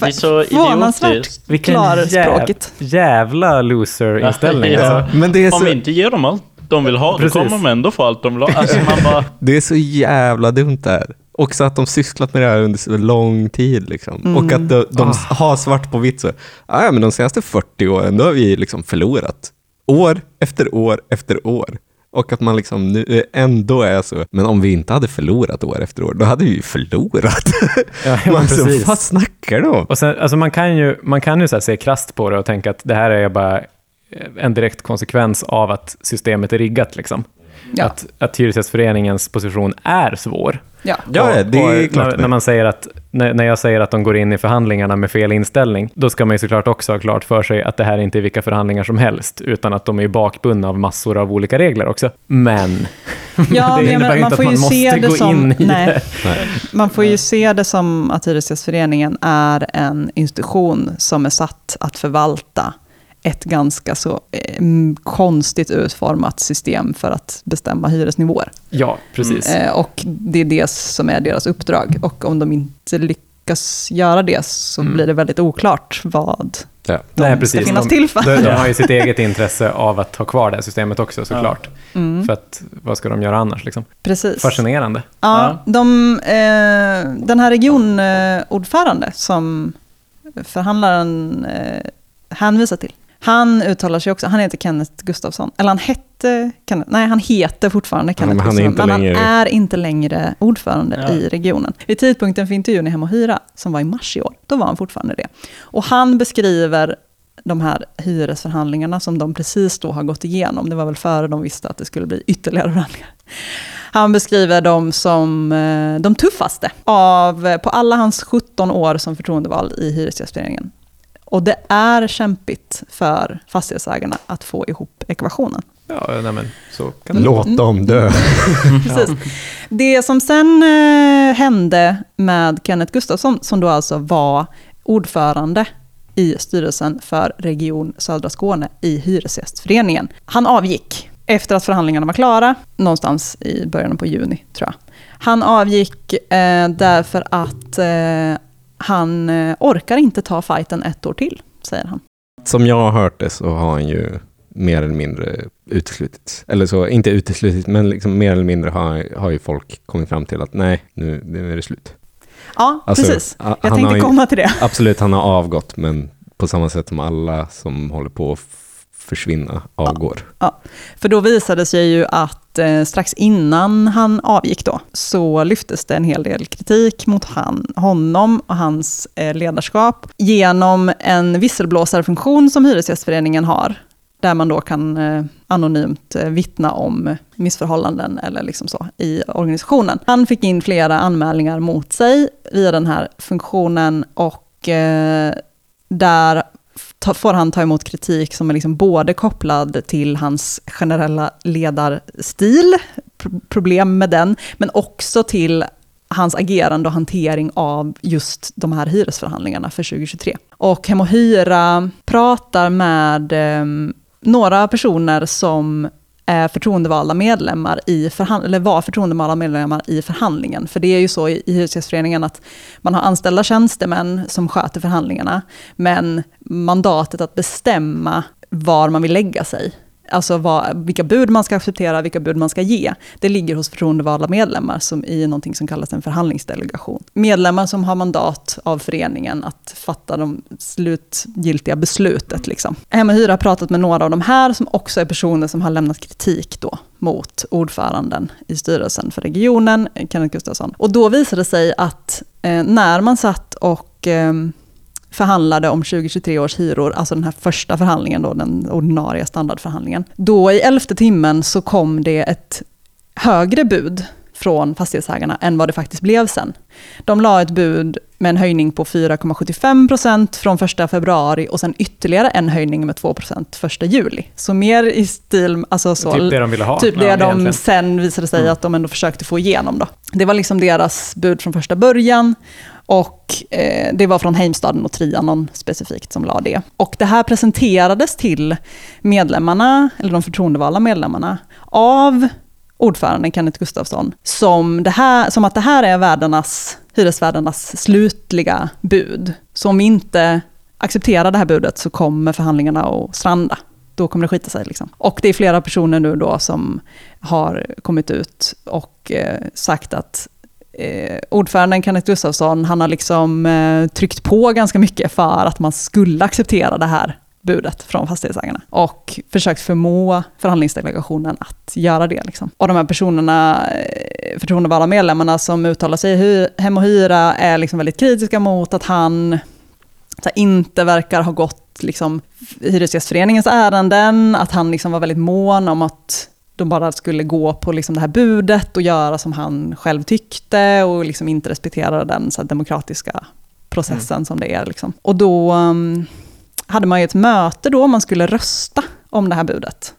det är så förvånansvärt. Vilken klarspråkigt. jäv, jävla loser-inställning. Ja. Alltså. Men det är, Om vi inte ger dem allt de vill ha, Precis. då kommer de ändå få allt de vill ha. Alltså man bara... det är så jävla dumt det här. Också att de sysslat med det här under så lång tid. Liksom. Och att de, de har svart på vitt. Så, "Ah, ja, men de senaste 40 åren, då har vi liksom förlorat. År efter år efter år. Och att man liksom nu ändå är så, men om vi inte hade förlorat år efter år, då hade vi ju förlorat. Ja, man så, precis. vad snackar du om? Och sen, alltså man kan ju, man kan ju så se krasst på det och tänka att det här är bara eh, en direkt konsekvens av att systemet är riggat. Liksom. Ja. Att, att Hyresgästföreningens position är svår. Ja. Ja, ja, det är klart när, när, man säger att, när, när jag säger att de går in i förhandlingarna med fel inställning, då ska man ju såklart också ha klart för sig att det här inte är vilka förhandlingar som helst, utan att de är bakbundna av massor av olika regler också. Men Ja, det men innebär man inte får att ju man se måste det gå som... in i nej, det. Man får ju se det som att Hyresgästföreningen är en institution som är satt att förvalta ett ganska så eh, konstigt utformat system för att bestämma hyresnivåer. Ja, precis. Eh, och det är det som är deras uppdrag. Och om de inte lyckas göra det så Mm. blir det väldigt oklart vad Ja. de Nej, ska precis. finnas De- till för. De, de har ju sitt eget intresse av att ha kvar det här systemet också såklart. Mm. För att vad ska de göra annars? Liksom? Precis. Fascinerande. Ja, de, eh, den här regionordförande som förhandlaren eh, hänvisar till, han uttalar sig också, han heter Kenneth Gustafsson, eller han hette, Kenneth, nej han heter fortfarande Kenneth men han är Gustafsson, inte men längre- han är inte längre ordförande Ja. i regionen. Vid tidpunkten för intervjun i Hem och Hyra, som var i mars i år, då var han fortfarande det. Och han beskriver de här hyresförhandlingarna som de precis då har gått igenom. Det var väl före de visste att det skulle bli ytterligare förhandlingar. Han beskriver dem som eh, de tuffaste av, eh, på alla hans 17 år som förtroendevald i Hyresgästföreningen. Och det är kämpigt för fastighetsägarna att få ihop ekvationen. Ja, nej, men så kan det Låt dem dö. Precis. Det som sen eh, hände med Kenneth Gustafsson, som då alltså var ordförande i styrelsen för Region Södra Skåne i Hyresgästföreningen. Han avgick efter att förhandlingarna var klara, någonstans i början på juni tror jag. Han avgick eh, därför att eh, han eh, orkar inte ta fighten ett år till, säger han. Som jag har hört det så har han ju mer eller mindre uteslutit. Eller så, inte uteslutit, men liksom mer eller mindre har, har ju folk kommit fram till att nej, nu, nu är det slut. Ja, Alltså, precis. Jag tänkte har komma till det. Absolut, han har avgått, men på samma sätt som alla som håller på försvinna avgår. försvinna avgår. För då visade sig ju att eh, strax innan han avgick då, så lyftes det en hel del kritik mot han, honom och hans eh, ledarskap genom en visselblåsarfunktion som Hyresgästföreningen har, där man då kan eh, anonymt eh, vittna om missförhållanden eller liksom så i organisationen. Han fick in flera anmälningar mot sig via den här funktionen och eh, där får han ta emot kritik som är liksom både kopplad till hans generella ledarstil, problem med den, men också till hans agerande och hantering av just de här hyresförhandlingarna för 2023. Och Hem och Hyra pratar med eh, några personer som Eh, förtroendevalda medlemmar i förhand- eller var förtroendevalda medlemmar i förhandlingen. För det är ju så i, i Hyresgästföreningen att man har anställda tjänstemän som sköter förhandlingarna, men mandatet att bestämma var man vill lägga sig, alltså vad, vilka bud man ska acceptera, vilka bud man ska ge, det ligger hos förtroendevalda medlemmar som i någonting som kallas en förhandlingsdelegation. Medlemmar som har mandat av föreningen att fatta de slutgiltiga beslutet. Liksom. Hem och Hyra har pratat med några av de här som också är personer som har lämnat kritik då mot ordföranden i styrelsen för regionen, Kenneth Gustafsson. Och då visade det sig att eh, när man satt och eh, förhandlade om 2023 års hyror, alltså den här första förhandlingen då, den ordinarie standardförhandlingen. Då i elfte timmen så kom det ett högre bud från fastighetsägarna än vad det faktiskt blev sen. De la ett bud med en höjning på 4,75 procent från 1 februari och sen ytterligare en höjning med 2 procent 1 juli. Så mer i stil, alltså så, Typ det de ville ha. Typ det Ja, de egentligen. sen visade sig Mm. att de ändå försökte få igenom. Då. Det var liksom deras bud från första början. Och eh, det var från Heimstaden och Trianon specifikt som la det. Och det här presenterades till medlemmarna, eller de förtroendevalda medlemmarna, av ordföranden Kenneth Gustafsson, som, det här, som att det här är värdarnas, hyresvärdarnas slutliga bud. Så om vi inte accepterar det här budet så kommer förhandlingarna att stranda. Då kommer det skita sig. Liksom. Och det är flera personer nu då som har kommit ut och eh, sagt att eh, ordföranden Kenneth Gustafsson, han har liksom eh, tryckt på ganska mycket för att man skulle acceptera det här budet från fastighetsägarna. Och försökt förmå förhandlingsdelegationen att göra det. Liksom. Och de här personerna, eh, förtroendevalda medlemmarna som uttalar sig i Hem och Hyra är liksom väldigt kritiska mot att han så här, inte verkar ha gått liksom, Hyresgästföreningens ärenden, att han liksom var väldigt mån om att de bara skulle gå på liksom det här budet och göra som han själv tyckte och liksom inte respektera den så här, demokratiska processen som det är. Liksom. Och då um, hade man ju ett möte då, man skulle rösta om det här budet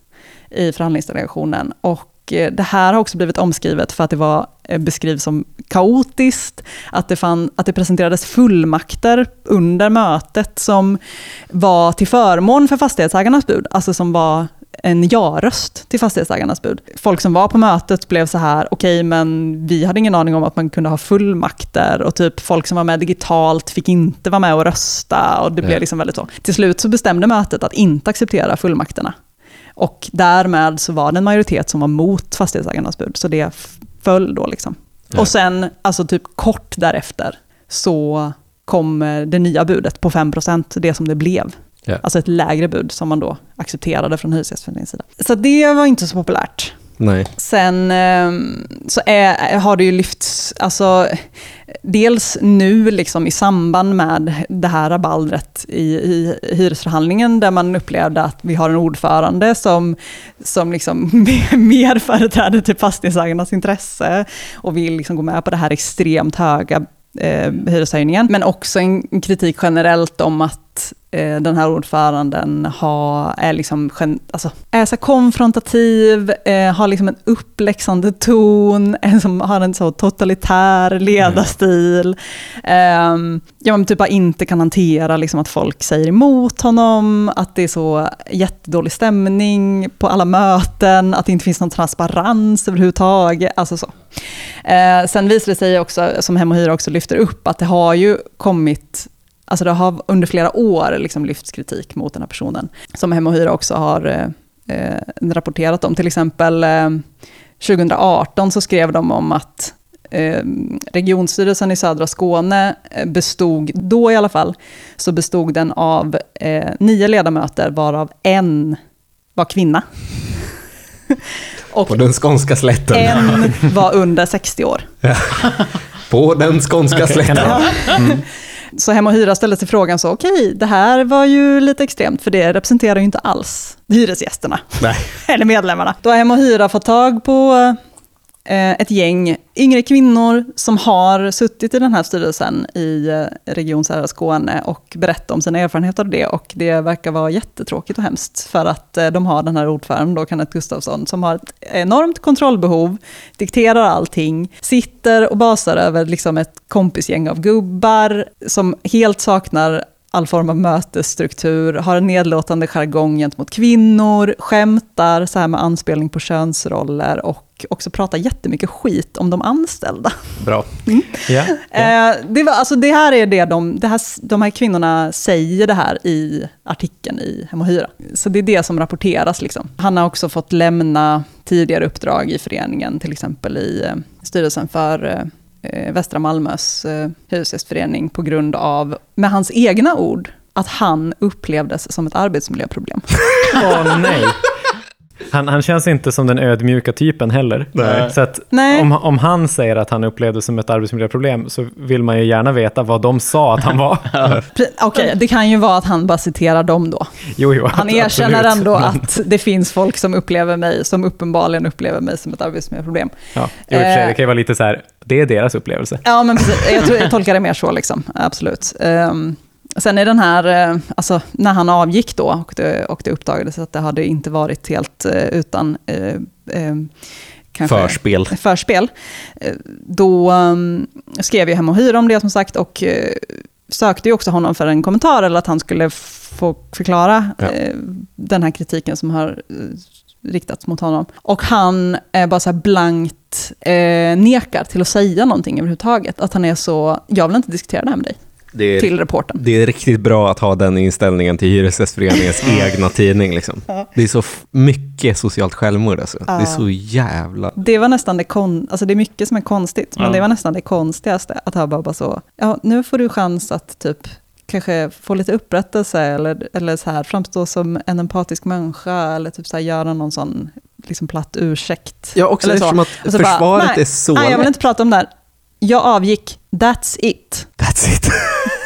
i förhandlingsdelegationen. Och eh, det här har också blivit omskrivet för att det var, eh, beskrivs som kaotiskt, att det, fann, att det presenterades fullmakter under mötet som var till förmån för fastighetsägarnas bud, alltså som var en ja-röst till fastighetsägarnas bud. Folk som var på mötet blev så här, okej men vi hade ingen aning om att man kunde ha fullmakter och typ folk som var med digitalt fick inte vara med och rösta och det blev Ja. liksom väldigt så. Till slut så bestämde mötet att inte acceptera fullmakterna. Och därmed så var det en majoritet som var mot fastighetsägarnas bud, så det föll då liksom. Ja. Och sen, alltså typ kort därefter, så kom det nya budet på 5%, det som det blev. Ja. Alltså ett lägre bud som man då accepterade från Hyresgästföreningens sida. Så det var inte så populärt. Nej. Sen eh, så är, har det ju lyfts, alltså dels nu liksom i samband med det här rabaldret i, i hyresförhandlingen där man upplevde att vi har en ordförande som, som liksom mer företräder till fastighetsägarnas intresse och vill liksom gå med på det här extremt höga eh, hyreshöjningen. Men också en kritik generellt om att eh, den här ordföranden har, är, liksom, alltså, är så konfrontativ, eh, har liksom en uppläxande ton, en som har en så totalitär ledarstil. Mm. ja, men typ bara inte kan hantera liksom, att folk säger emot honom, att det är så jättedålig stämning på alla möten, att det inte finns någon transparens överhuvudtaget. Alltså så. Eh, sen visar det sig också, som Hem och Hyra också lyfter upp, att det har ju kommit Alltså det har under flera år liksom lyfts kritik mot den här personen. Som Hem och Hyra också har eh, eh, rapporterat om. Till exempel eh, 2018 så skrev de om att eh, regionstyrelsen i södra Skåne eh, bestod, då i alla fall, så bestod den av eh, nio ledamöter varav en var kvinna. Och På den skånska slätten. en var under 60 år. På den skånska slätten. Så Hem och Hyra ställde sig frågan så, okej, det här var ju lite extremt, för det representerar ju inte alls hyresgästerna. Nej. Eller medlemmarna. Då har Hem och Hyra fått tag på eh, Eh, ett gäng yngre kvinnor som har suttit i den här styrelsen i eh, Region Södra Skåne och berättat om sina erfarenheter av det. Och det verkar vara jättetråkigt och hemskt för att eh, de har den här ordföranden, då, Kenneth Gustafsson, som har ett enormt kontrollbehov, dikterar allting, sitter och basar över liksom ett kompisgäng av gubbar som helt saknar all form av mötesstruktur, har en nedlåtande jargong gentemot kvinnor, skämtar så här med anspelning på könsroller och också pratar jättemycket skit om de anställda. Bra. Ja, ja. Eh, det, var, alltså det här är det de, det här, de här kvinnorna säger det här i artikeln i Hem och Hyra. Så det är det som rapporteras. Liksom. Han har också fått lämna tidigare uppdrag i föreningen, till exempel i eh, styrelsen för eh, Västra Malmös eh, hyresgästförening på grund av, med hans egna ord, att han upplevdes som ett arbetsmiljöproblem. Åh nej. Han, han känns inte som den ödmjuka typen heller. Nej. Så att Nej. om, om han säger att han upplevde som ett arbetsmiljöproblem så vill man ju gärna veta vad de sa att han var. Okej, det kan ju vara att han bara citerar dem då. Jo, jo, Han absolut. erkänner ändå Men- att det finns folk som upplever mig, som uppenbarligen upplever mig som ett arbetsmiljöproblem. Ja, i och för sig, Eh. det kan ju vara lite så här, det är deras upplevelse. Ja, men precis. Jag, tror, jag tolkar det mer så, liksom. absolut. Um, sen är den här, eh, alltså när han avgick då och det, och det uppdagades att det hade inte varit helt eh, utan eh, kanske Förspel. förspel, då skrev ju Hem och Hyra om det som sagt och sökte ju också honom för en kommentar eller att han skulle få förklara Ja. den här kritiken som har riktats mot honom. Och han är bara så blankt eh, nekar till att säga någonting överhuvudtaget. Att han är så, jag vill inte diskutera det här med dig, Det är, till reporten. det är riktigt bra att ha den inställningen till Hyresgästföreningens egna tidning. Liksom. Det är så mycket socialt självmord. Alltså. Det är så jävla... Det var nästan det kon, alltså det är mycket som är konstigt, men Ja. det var nästan det konstigaste. Att han bara, bara så, ja nu får du chans att typ kanske få lite upprättelse eller, eller så här, framstå som en empatisk människa eller typ så här, göra någon sån liksom platt ursäkt. Ja, också Eller så. eftersom att så bara, försvaret nej, är så Nej, jag vill inte prata om det här. Jag avgick, that's it. That's it.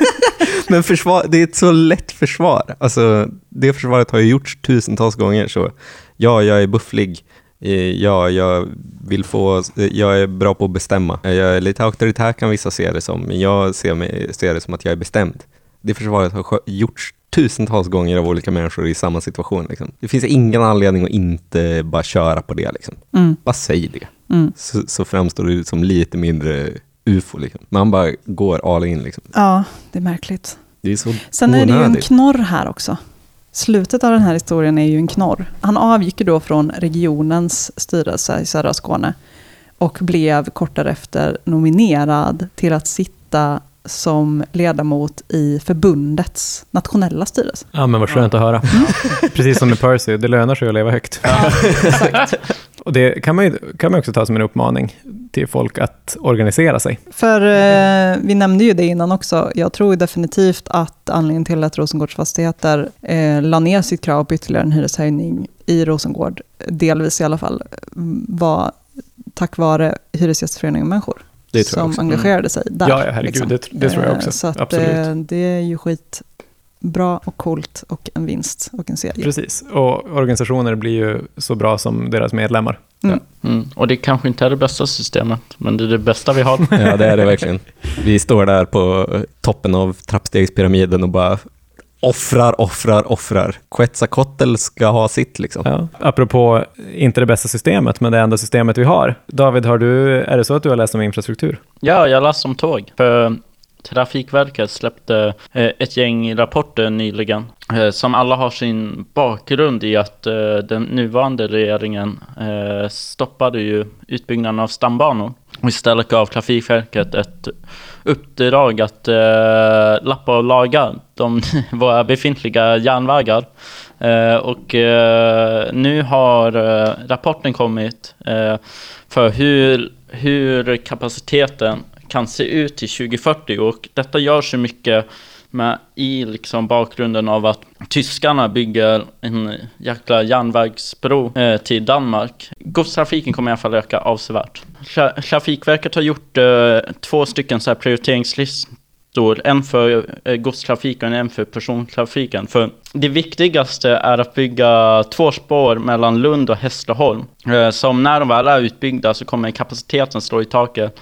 Men försvar, det är ett så lätt försvar. Alltså, det försvaret har ju gjorts tusentals gånger. Så ja, jag är bufflig. Eh, Ja, jag vill få, jag är bra på att bestämma. Jag är lite auktoritär kan vissa se det som, men jag ser, mig, ser det som att jag är bestämd. Det försvaret har gjorts tusentals gånger av olika människor i samma situation. Liksom. Det finns ingen anledning att inte bara köra på det. Liksom. Mm. Bara säg det. Mm. Så, så framstår du som lite mindre ufo. Liksom. Man bara går all in. Liksom. Ja, det är märkligt. Det är så Sen är det ju en onödigt. knorr här också. Slutet av den här historien är ju en knorr. Han avgick då från regionens styrelse i södra Skåne och blev kort därefter nominerad till att sitta som ledamot i förbundets nationella styrelse. Ja, men vad skönt att höra. Precis som med Percy, det lönar sig att leva högt. Exakt. Och det kan man ju kan man också ta som en uppmaning till folk att organisera sig. För eh, vi nämnde ju det innan också. Jag tror definitivt att anledningen till att Rosengårds Fastigheter eh, la ner sitt krav på ytterligare en hyreshöjning i Rosengård, delvis i alla fall, mm, var tack vare Hyresgästföreningen människor. Som också. engagerade sig där. Ja, ja, herregud, det- det tror jag Eh, också. Så att, Absolut. eh, det är ju skitbra och coolt och en vinst och en serie. Precis, och organisationer blir ju så bra som deras medlemmar. Mm. Mm. Och det kanske inte är det bästa systemet, men det är det bästa vi har. Ja, det är det verkligen. Vi står där på toppen av trappstegspyramiden och bara offrar, offrar, offrar. Quetzalcoatl ska ha sitt liksom. Ja. Apropå inte det bästa systemet, men det enda systemet vi har. David, har du, är det så att du har läst om infrastruktur? Ja, jag läste om tåg. För Trafikverket släppte eh, ett gäng rapporter nyligen eh, som alla har sin bakgrund i att eh, den nuvarande regeringen stoppade ju utbyggnaden av stambanor och istället gav Trafikverket ett uppdrag att lappa och laga de, våra befintliga järnvägar. Och nu har rapporten kommit för hur, hur kapaciteten kan se ut till 2040 och detta görs ju mycket med i liksom bakgrunden av att tyskarna bygger en jäkla järnvägsbro eh, till Danmark. Godstrafiken kommer i alla fall öka avsevärt. Tra- Trafikverket har gjort eh, två stycken så här prioriteringslistor, en för eh, godstrafiken och en för persontrafiken. För det viktigaste är att bygga två spår mellan Lund och Hässleholm. Eh, som när de väl är utbyggda så kommer kapaciteten slå i taket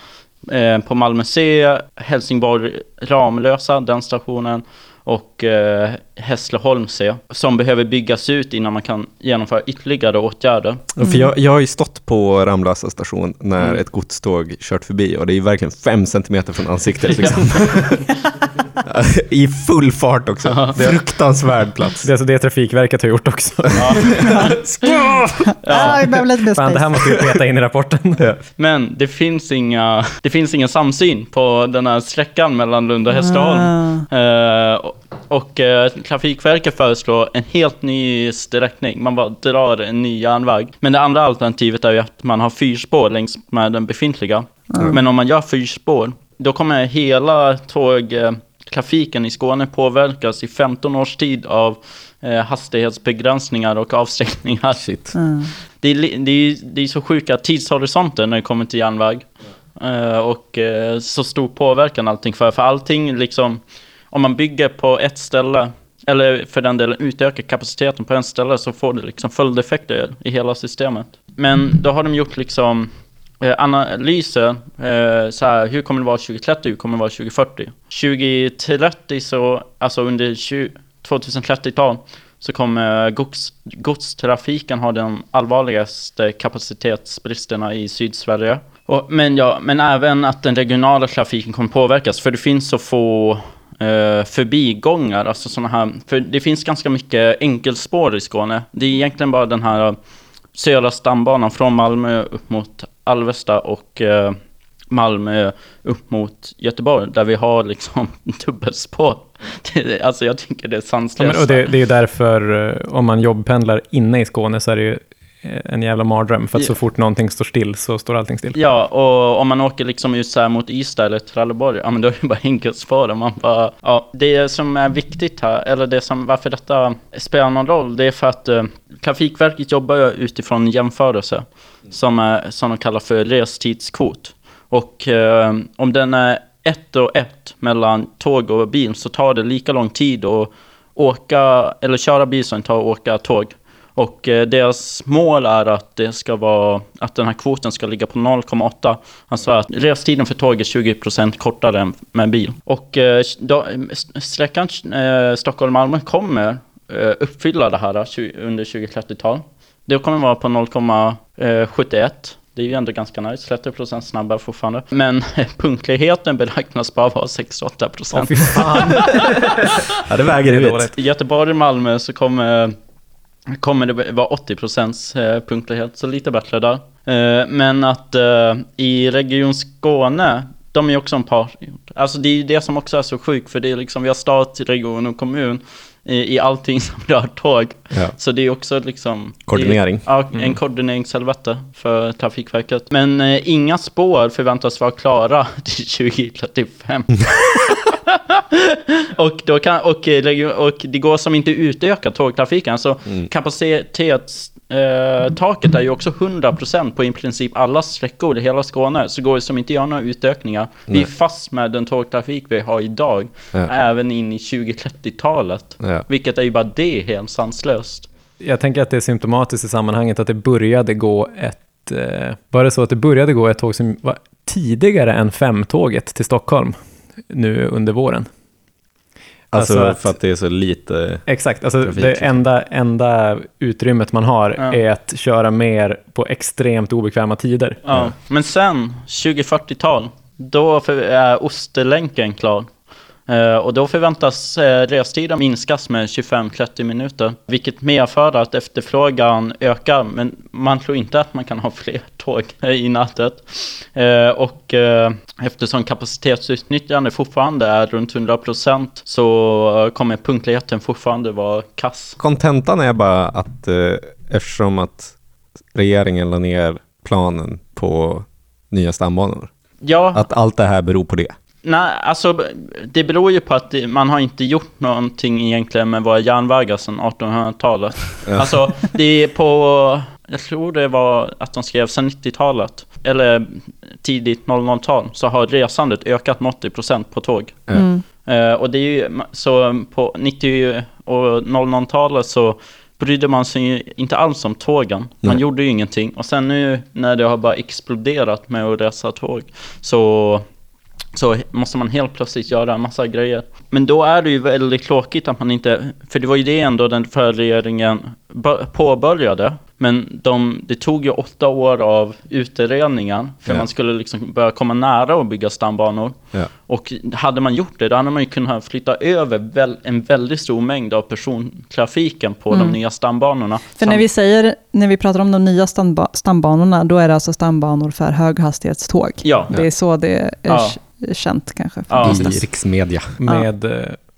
eh, på Malmö C, Helsingborg Ramlösa, den stationen och eh, Hässleholm C som behöver byggas ut innan man kan genomföra ytterligare åtgärder. För jag, jag har ju stått på Ramlösa station när Mm. ett godståg kört förbi och det är ju verkligen fem centimeter från ansiktet. Liksom. I full fart också. Fruktansvärd plats. Det är alltså det Trafikverket har gjort också. Ah, vi behöver lite mer Fan, det här måste vi peta in i rapporten. Men det finns inga, det finns ingen samsyn på den här sträckan mellan Lund och Hässleholm. Eh, och och eh, Trafikverket föreslår en helt ny sträckning. Man bara drar en ny järnväg. Men det andra alternativet är ju att man har fyrspår längs med den befintliga. Men om man gör fyrspår, då kommer hela tåg, eh, trafiken i Skåne påverkas i 15 års tid av eh, hastighetsbegränsningar och avstängningar. Mm. Det är, det, är, det är så sjuka tidshorisonter när det kommer till järnväg. Eh, och eh, så stor påverkan allting för. För allting liksom, om man bygger på ett ställe, eller för den delen utökar kapaciteten på en ställe så får det liksom följdeffekter i hela systemet. Men då har de gjort liksom Eh, analyser, eh, så här, hur kommer det vara 2030, hur kommer det vara 2040? 2030 så, alltså under 2030-tal så kommer gods, godstrafiken ha de allvarligaste kapacitetsbristerna i Sydsverige. Och, men, ja, men även att den regionala trafiken kommer påverkas, för det finns så få eh, förbigångar, alltså sådana här, för det finns ganska mycket enkelspår i Skåne. Det är egentligen bara den här eh, södra stambanan från Malmö upp mot Alvesta och eh, Malmö upp mot Göteborg, där vi har liksom dubbelspår. Alltså jag tycker det är Ja, sanslöst. och det, det är därför, eh, om man jobbpendlar inne i Skåne, så är det ju en jävla mardröm. För att så fort någonting står still så står allting still. Ja, och om man åker liksom ut så här mot Ystad eller Trelleborg, ja men då är det bara enkelspår. Man bara, ja, det som är viktigt här, eller det som, varför detta spelar någon roll, det är för att eh, Trafikverket jobbar utifrån jämförelse som, är, som de kallar för restidskvot. Och eh, om den är ett och ett mellan tåg och bil så tar det lika lång tid att åka, eller köra bil som det tar att åka tåg. Och eh, deras mål är att det ska vara, att den här kvoten ska ligga på 0,8. Alltså att restiden för tåg är 20% kortare än med bil. Och eh, då, sträckan eh, Stockholm-Malmö kommer uppfylla det här under 2030-tal. Det kommer vara på 0,71. Det är ju ändå ganska nice, 30% snabbare fortfarande. Men punktligheten beräknas bara vara 68%. Åh, fy fan. Ja, det väger Det är ut. dåligt. I Göteborg och Malmö så kommer, kommer det vara 80% eh, punktlighet, så lite bättre där. Eh, men att eh, i Region Skåne, de är ju också en par. Alltså det är ju det som också är så sjukt, för det är liksom, vi har stat, region och kommun i, i allting som rör tåg. Ja. Så det är också liksom... Koordinering. Det, ja, en koordineringshelvete för Trafikverket. Men eh, inga spår förväntas vara klara till 2035. och, då kan, och, eh, och det går som inte utöka tågtrafiken. Så kapacitetstaket taket är ju också 100% på i princip alla sträckor i hela Skåne. Så går det som inte göra några utökningar. Vi är Nej. fast med den tågtrafik vi har idag. Ja. Även in i 2030-talet. Ja. Vilket är ju bara det helt sanslöst. Jag tänker att det är symptomatiskt i sammanhanget att det började gå ett... Eh, var det så att det började gå ett tåg som var tidigare än femtåget till Stockholm nu under våren? Alltså, Alltså att- för att det är så lite... Exakt, alltså Trafik, det liksom. enda, enda utrymmet man har Ja. är att köra mer på extremt obekväma tider. Ja. Men sen, 2040-tal, då är Ostlänken klar. Eh, och då förväntas eh, restiden minskas med 25-30 minuter. Vilket medför att efterfrågan ökar. Men man tror inte att man kan ha fler tåg i nätet. Eh, och eftersom kapacitetsutnyttjande fortfarande är runt 100% så kommer punktligheten fortfarande vara kass. Kontentan är bara att eftersom att regeringen la ner planen på nya stambanor, Ja, att allt det här beror på det. Nej, alltså det beror ju på att det, man har inte gjort någonting egentligen med våra järnvägar sedan 1800-talet. Ja. Alltså det är på, jag tror det var att de skrev sedan 90-talet, eller tidigt 00-tal, så har resandet ökat med 80% på tåg. Mm. Eh, och det är ju, så på 90 och 00-talet så brydde man sig inte alls om tågen. Man Nej. gjorde ju ingenting. Och sen nu när det har bara exploderat med att resa tåg så, så måste man helt plötsligt göra en massa grejer. Men då är det ju väldigt tråkigt att man inte, för det var ju det ändå den förra regeringen bör- påbörjade. Men de, det tog ju åtta år av utredningar för Ja. man skulle liksom börja komma nära att bygga stambanor. Ja. Och hade man gjort det, då hade man ju kunnat flytta över väl, en väldigt stor mängd av persontrafiken på de nya stambanorna. För när vi säger, när vi pratar om de nya stamba, stambanorna, då är det alltså stambanor för höghastighetståg. Ja, Det är så det är Ja. Känt kanske. För Ja. I riksmedia. Med eh,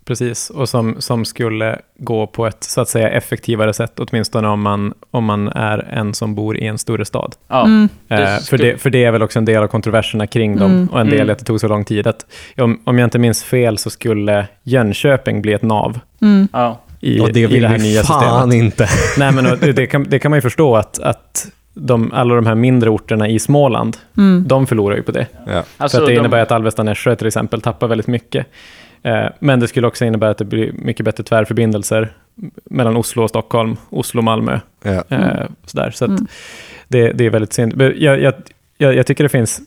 Precis, och som, som skulle gå på ett så att säga effektivare sätt, åtminstone om man, om man är en som bor i en större stad. Ja, Mm. Eh, för, det, för det är väl också en del av kontroverserna kring dem, Mm. och en del Mm. i att det tog så lång tid. Att, om, om jag inte minns fel så skulle Jönköping bli ett nav Mm. ja. i, Och det i vill det här vi nya fan systemet. inte. Nej, men det, det, kan, det kan man ju förstå att, att de, alla de här mindre orterna i Småland, Mm. de förlorar ju på det. Ja. Alltså, för att det de- innebär att Alvesta-Nässjö till exempel tappar väldigt mycket. Eh, men det skulle också innebära att det blir mycket bättre tvärförbindelser mellan Oslo och Stockholm, Oslo-Malmö. Ja. Eh, sådär. Så att Mm. det, det är väldigt synd. Men Jag, jag, jag, jag tycker det finns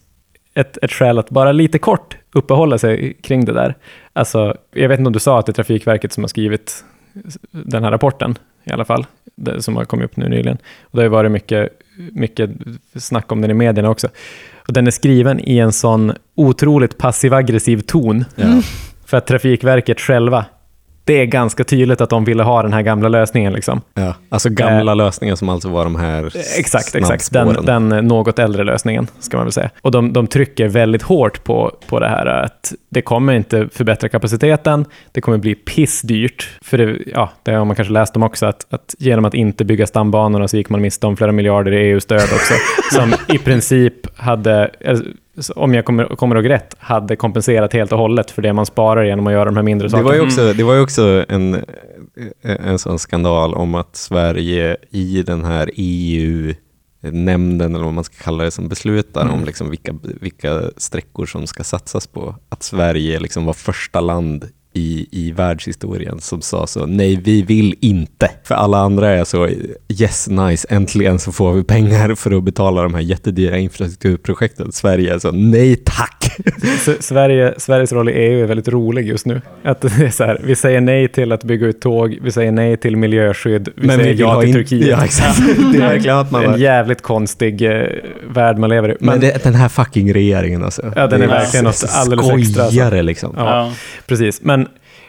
ett, ett skäl att bara lite kort uppehålla sig kring det där. Alltså, jag vet inte om du sa att det är Trafikverket som har skrivit den här rapporten i alla fall, det, som har kommit upp nu nyligen. Och det har ju varit mycket, mycket snack om den i medierna också. Och den är skriven i en sån otroligt passiv-aggressiv ton. Ja. För att Trafikverket själva, det är ganska tydligt att de ville ha den här gamla lösningen. Liksom. Ja. Alltså gamla lösningar som alltså var de här Exakt, exakt. Den, den något äldre lösningen, ska man väl säga. Och de, de trycker väldigt hårt på, på det här att det kommer inte förbättra kapaciteten, det kommer bli pissdyrt. För det, ja, det har man kanske läst om också, att, att genom att inte bygga stambanorna så gick man miste om flera miljarder i EU-stöd också, som i princip hade, eh, om jag kommer, kommer ihåg rätt, hade kompenserat helt och hållet för det man sparar genom att göra de här mindre Det sakerna. var ju också, det var ju också en, en sån skandal om att Sverige i den här EU-nämnden, eller vad man ska kalla det, som beslutar Mm. om liksom vilka, vilka sträckor som ska satsas på, att Sverige liksom var första land i, i världshistorien som sa så, nej vi vill inte. För alla andra är så, yes nice, äntligen så får vi pengar för att betala de här jättedyra infrastrukturprojekten. Sverige är så, nej tack. S- Sverige, Sveriges roll i EU är väldigt rolig just nu. Att det är så här, vi säger nej till att bygga ut tåg, vi säger nej till miljöskydd, vi säger vill ja till in- Turkiet. Ja, exakt. Det är verkligen att man en jävligt konstig eh, värld man lever i. Men, Men, det, den här fucking regeringen alltså. Ja, den Det är verkligen något alldeles extra, alltså. Skojare liksom. Ja. Ja. precis. Men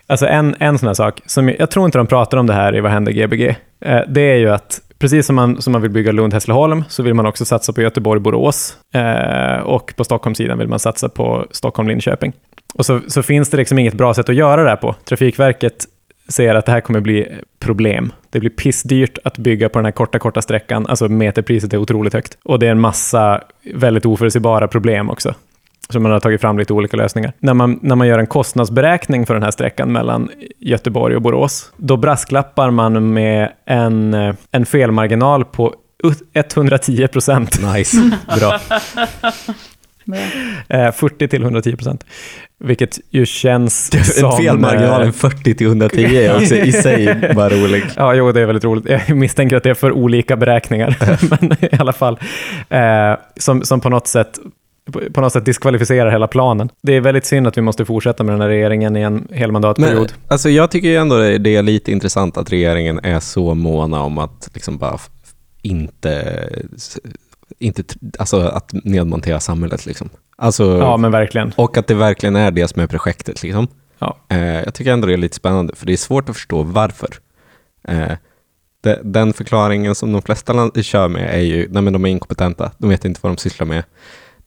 alltså en, en sån här sak, som jag, jag tror inte de pratar om det här i Vad händer Gbg, eh, det är ju att Precis som man, som man vill bygga Lund-Hässleholm så vill man också satsa på Göteborg-Borås eh, och på Stockholmssidan vill man satsa på Stockholm-Linköping. Och så, så finns det liksom inget bra sätt att göra det här på. Trafikverket säger att det här kommer bli problem. Det blir pissdyrt att bygga på den här korta, korta sträckan. Alltså meterpriset är otroligt högt. Och det är en massa väldigt oförutsägbara problem också. Så man har tagit fram lite olika lösningar. När man, när man gör en kostnadsberäkning för den här sträckan mellan Göteborg och Borås, då brasklappar man med en, eh, en felmarginal på 110 procent. Nice, bra. Eh, 40 till 110 procent. Vilket ju känns som... En felmarginal, eh, en 40 till 110 är också i sig bara rolig. Ja, jo, det är väldigt roligt. Jag misstänker att det är för olika beräkningar, men i alla fall. Eh, som, som på något sätt på något sätt diskvalificerar hela planen. Det är väldigt synd att vi måste fortsätta med den här regeringen i en hel mandatperiod. Men, alltså jag tycker ju ändå det det är lite intressant att regeringen är så måna om att liksom bara inte, inte alltså att nedmontera samhället liksom. Alltså, ja, men verkligen. och att det verkligen är det som är projektet liksom. Ja. Eh, jag tycker ändå det är lite spännande, för det är svårt att förstå varför. Eh, de, den förklaringen som de flesta kör med är ju, nej men de är inkompetenta, de vet inte vad de sysslar med.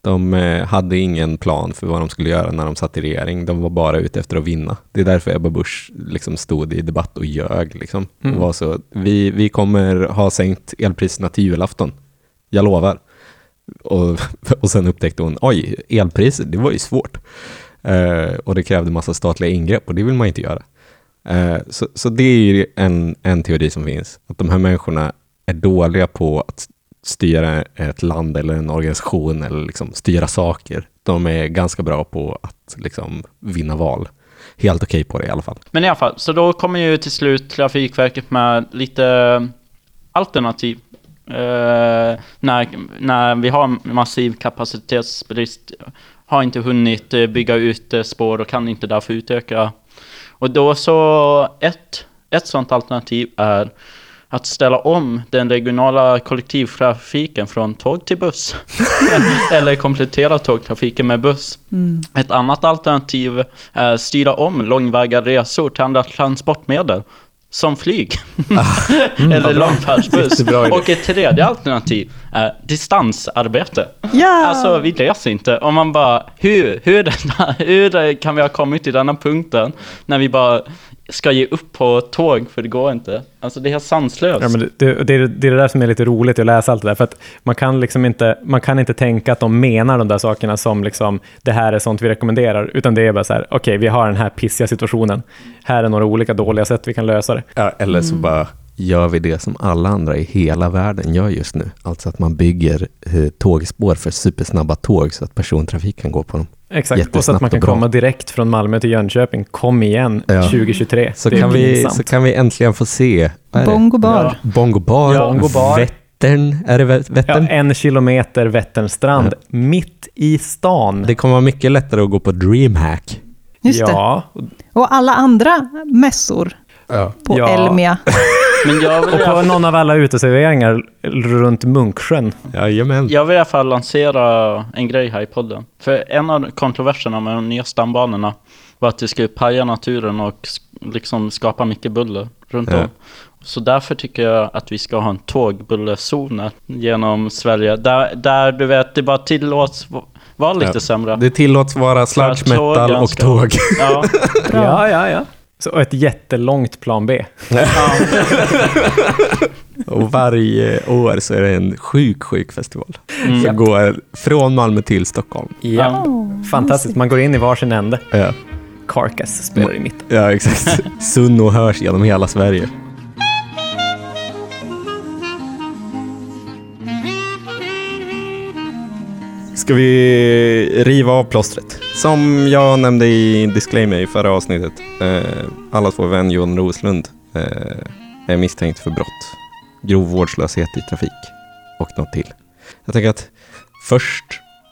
De eh, hade ingen plan för vad de skulle göra när de satt i regering. De var bara ute efter att vinna. Det är därför Ebba Busch liksom stod i debatt och ljög. Liksom. Mm. Var så, vi, vi kommer ha sänkt elpriserna till julafton. Jag lovar. Och, och sen upptäckte hon, oj, elpriser, det var ju svårt. Eh, och det krävde massa statliga ingrepp och det vill man inte göra. Eh, så, så det är ju en, en teori som finns. Att de här människorna är dåliga på att styra ett land eller en organisation eller liksom styra saker. De är ganska bra på att liksom vinna val. Helt okej på det i alla fall. Men i alla fall, så då kommer ju till slut Trafikverket med lite mm, alternativ. Eh, när, när vi har massiv kapacitetsbrist, har inte hunnit eh, bygga ut eh, spår och kan inte därför utöka. Och då så, ett, ett sådant alternativ är att ställa om den regionala kollektivtrafiken från tåg till buss. Eller komplettera tågtrafiken med buss. Ett annat alternativ är att styra om långväga resor till andra transportmedel. som flyg. Eller långfärdsbuss. Jättebra idé. Och ett tredje alternativ är distansarbete. Ja! Alltså vi reser inte. Och man bara, hur, hur, denna, hur kan vi ha kommit till denna punkten när vi bara ska ge upp på tåg för det går inte. Alltså det är helt sanslöst. Ja, men det, det, det, är- det är det där som är lite roligt att läsa allt det där. För att man kan liksom inte, man kan inte tänka att de menar de där sakerna som liksom, det här är sånt vi rekommenderar. Utan det är bara så här, okej, vi har den här pissiga situationen. Här är några olika dåliga sätt vi kan lösa det. Ja, eller så bara gör vi det som alla andra i hela världen gör just nu. Alltså att man bygger eh, tågspår för supersnabba tåg så att persontrafik kan gå på dem. Exakt, och så att man kan komma direkt från Malmö till Jönköping. Kom igen, Ja. 2023. Så det kan, vi, så kan vi äntligen få se... det? Bongo bar. Bongo bar. Ja, Bongo bar. Vättern. Är det Vä- Ja, Vättern? en kilometer Vätternstrand, mitt i stan. Det kommer vara mycket lättare att gå på DreamHack. Just det. ja, Och alla andra mässor på Ja. Elmia. Men jag vill, och på någon av alla uteserveringar runt Munksjön. Jajamän. jag vill i alla fall lansera en grej här i podden. För en av kontroverserna med de nya stambanorna var att det skulle paja naturen och liksom skapa mycket buller runt Ja. om. Så därför tycker jag att vi ska ha en tågbullerzon genom Sverige. Där, där du vet, det bara tillåts vara lite Ja. sämre. Det tillåts vara sludge metal och tåg. Ja, Ja, ja, ja. Så, och ett jättelångt plan B. Och varje år så är det en sjuk, sjuk festival. Mm. Som går från Malmö till Stockholm. Ja. Fantastiskt, man går in i varsin ände. Ja, Carcass spelar i mitten. ja exakt. Sunno hörs genom hela Sverige. Ska vi riva av plåstret? Som jag nämnde i disclaimer i förra avsnittet. Eh, allas vår vän Jon Roslund eh, är misstänkt för brott. Grov vårdslöshet i trafik och något till. Jag tänker att först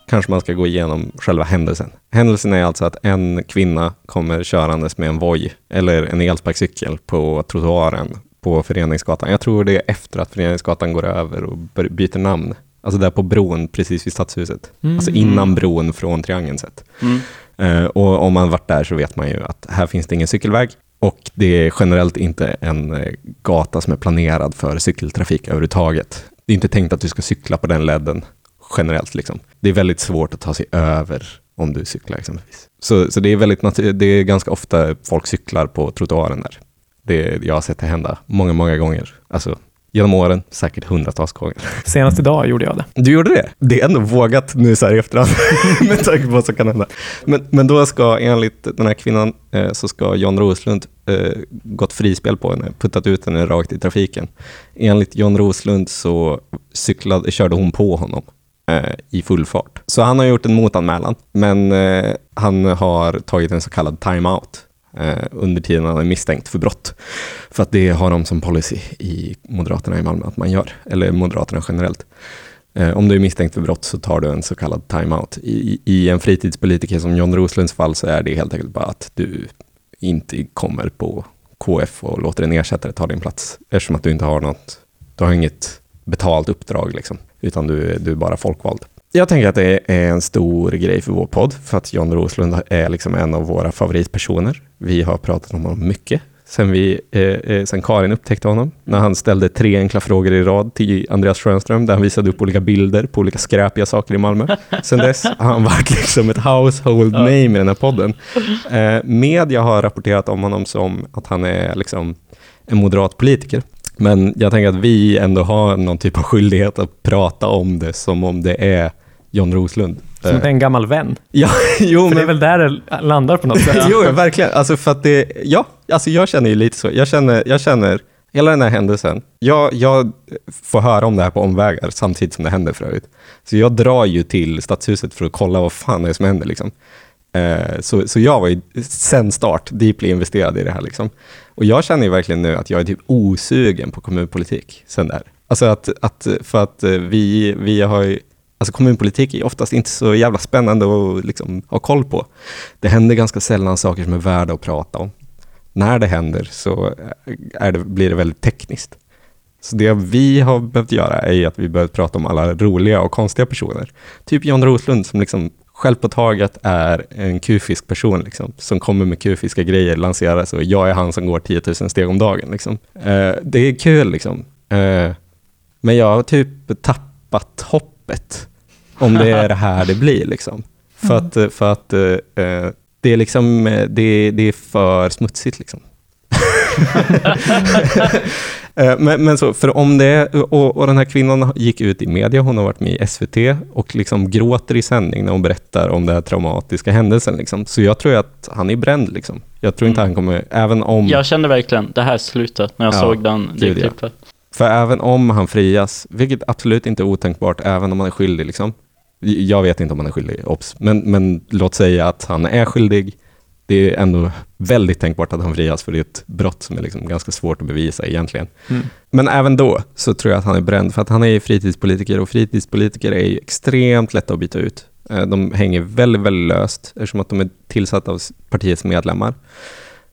kanske man ska gå igenom själva händelsen. Händelsen är alltså att en kvinna kommer körandes med en Voi eller en elsparkcykel på trottoaren på Föreningsgatan. Jag tror det är efter att Föreningsgatan går över och byter namn. Alltså där på bron precis vid Stadshuset. Alltså innan bron från Triangeln sett. mm. Eh, och om man varit där så vet man ju att här finns det ingen cykelväg och det är generellt inte en eh, gata som är planerad för cykeltrafik överhuvudtaget. Det är inte tänkt att du ska cykla på den ledden generellt. Liksom. Det är väldigt svårt att ta sig över om du cyklar exempelvis. Så, så det, är väldigt det är ganska ofta folk cyklar på trottoaren där. Det, jag har sett det hända många, många gånger. Alltså genom åren, säkert hundratals gånger. Senast idag gjorde jag det. Du gjorde det? Det är ändå vågat nu så här i efterhand med tanke på vad som kan hända. Men, men då ska enligt den här kvinnan eh, så ska John Roslund eh, gått frispel på henne, puttat ut henne rakt i trafiken. Enligt John Roslund så cyklade, körde hon på honom eh, i full fart. Så han har gjort en motanmälan, men eh, han har tagit en så kallad timeout Eh, under tiden han är misstänkt för brott. För att det har de som policy i Moderaterna i Malmö att man gör, eller Moderaterna generellt. Eh, om du är misstänkt för brott så tar du en så kallad timeout. I, I en fritidspolitiker som John Roslunds fall så är det helt enkelt bara att du inte kommer på KF och låter en ersättare ta din plats. Eftersom att du inte har något, du har inget betalt uppdrag liksom, utan du, du är bara folkvald. Jag tänker att det är en stor grej för vår podd, för att John Roslund är liksom en av våra favoritpersoner. Vi har pratat om honom mycket sen, vi, eh, eh, sen Karin upptäckte honom. När han ställde tre enkla frågor i rad till Andreas Schönström, där han visade upp olika bilder på olika skräpiga saker i Malmö. Sen dess har han varit liksom ett household name i den här podden. Eh, media har rapporterat om honom som att han är liksom en moderat politiker. Men jag tänker att vi ändå har någon typ av skyldighet att prata om det som om det är John Roslund. Som Eh, en gammal vän. Ja, jo, För det är men väl där det landar på något sätt. jo, verkligen. Alltså för att det, ja, alltså jag känner ju lite så. Jag känner, jag känner hela den här händelsen. Jag, jag får höra om det här på omvägar samtidigt som det händer förut. Så jag drar ju till Stadshuset för att kolla vad fan det är som händer. Liksom. Eh, så, så jag var ju sen start deeply investerad i det här. Liksom. Och jag känner ju verkligen nu att jag är typ osugen på kommunpolitik sen där. Alltså att, att för att eh, vi, vi har ju Alltså kommunpolitik är oftast inte så jävla spännande att liksom ha koll på. Det händer ganska sällan saker som är värda att prata om. När det händer så är det, blir det väldigt tekniskt. Så det vi har behövt göra är att vi behövt prata om alla roliga och konstiga personer. Typ John Roslund som liksom självpåtaget är en kufisk person liksom, som kommer med kufiska grejer, lanserar så jag är han som går 10 000 steg om dagen. Liksom. Eh, det är kul liksom. Eh, men jag har typ tappat hoppet om det är det här det blir. Liksom. För Mm. att, eh, för att eh, eh, det, är liksom, eh, det, det är för smutsigt. Liksom. Men, men så, för om det, och, och den här kvinnan gick ut i media, hon har varit med i SVT och liksom gråter i sändning när hon berättar om den här traumatiska händelsen. Liksom. Så jag tror att han är bränd. Liksom. Jag tror inte Mm. han kommer, även om... Jag kände verkligen det här slutet när jag Ja, såg den, det klippet. För även om han frias, vilket absolut inte är otänkbart, även om han är skyldig, liksom. Jag vet inte om han är skyldig, obs. Men, men låt säga att han är skyldig, det är ändå väldigt tänkbart att han frias, för det är ett brott som är liksom ganska svårt att bevisa egentligen. Mm. Men även då så tror jag att han är bränd, för att han är fritidspolitiker och fritidspolitiker är extremt lätta att byta ut. Eh, De hänger väldigt, väldigt löst eftersom att de är tillsatta av partiets medlemmar.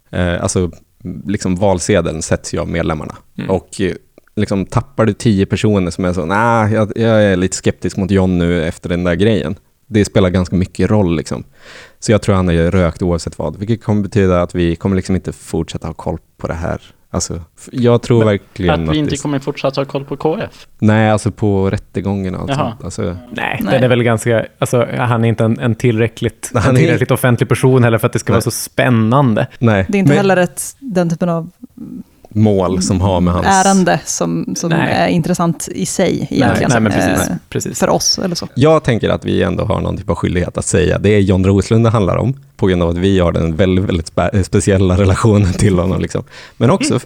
Eh, Alltså, liksom valsedeln sätts ju av medlemmarna. Mm. Och eh, liksom tappar du tio personer som är så, nej, jag, jag är lite skeptisk mot John nu efter den där grejen. Det spelar ganska mycket roll liksom. Så jag tror han är rökt oavsett vad, vilket kommer betyda att vi kommer liksom inte fortsätta ha koll på det här. Alltså, jag tror verkligen Att vi inte det- kommer fortsätta ha koll på KF. Nej, alltså på rättegångarna och Jaha. sånt. Alltså, Nej, Nej. den är väl ganska, alltså han är inte en, en tillräckligt, Han en är- tillräckligt offentlig person heller för att det ska Nej. vara så spännande. nej, Det är inte men heller ett, den typen av mål som har med hans... ärende som, som Nej. är intressant i sig egentligen. nej, men precis. Eh, precis. För oss eller så. Jag tänker att vi ändå har någon typ av skyldighet att säga det är John Roslund det handlar om, på grund av att vi har den väldigt, väldigt spe- speciella relationen till honom. Liksom. Men också f-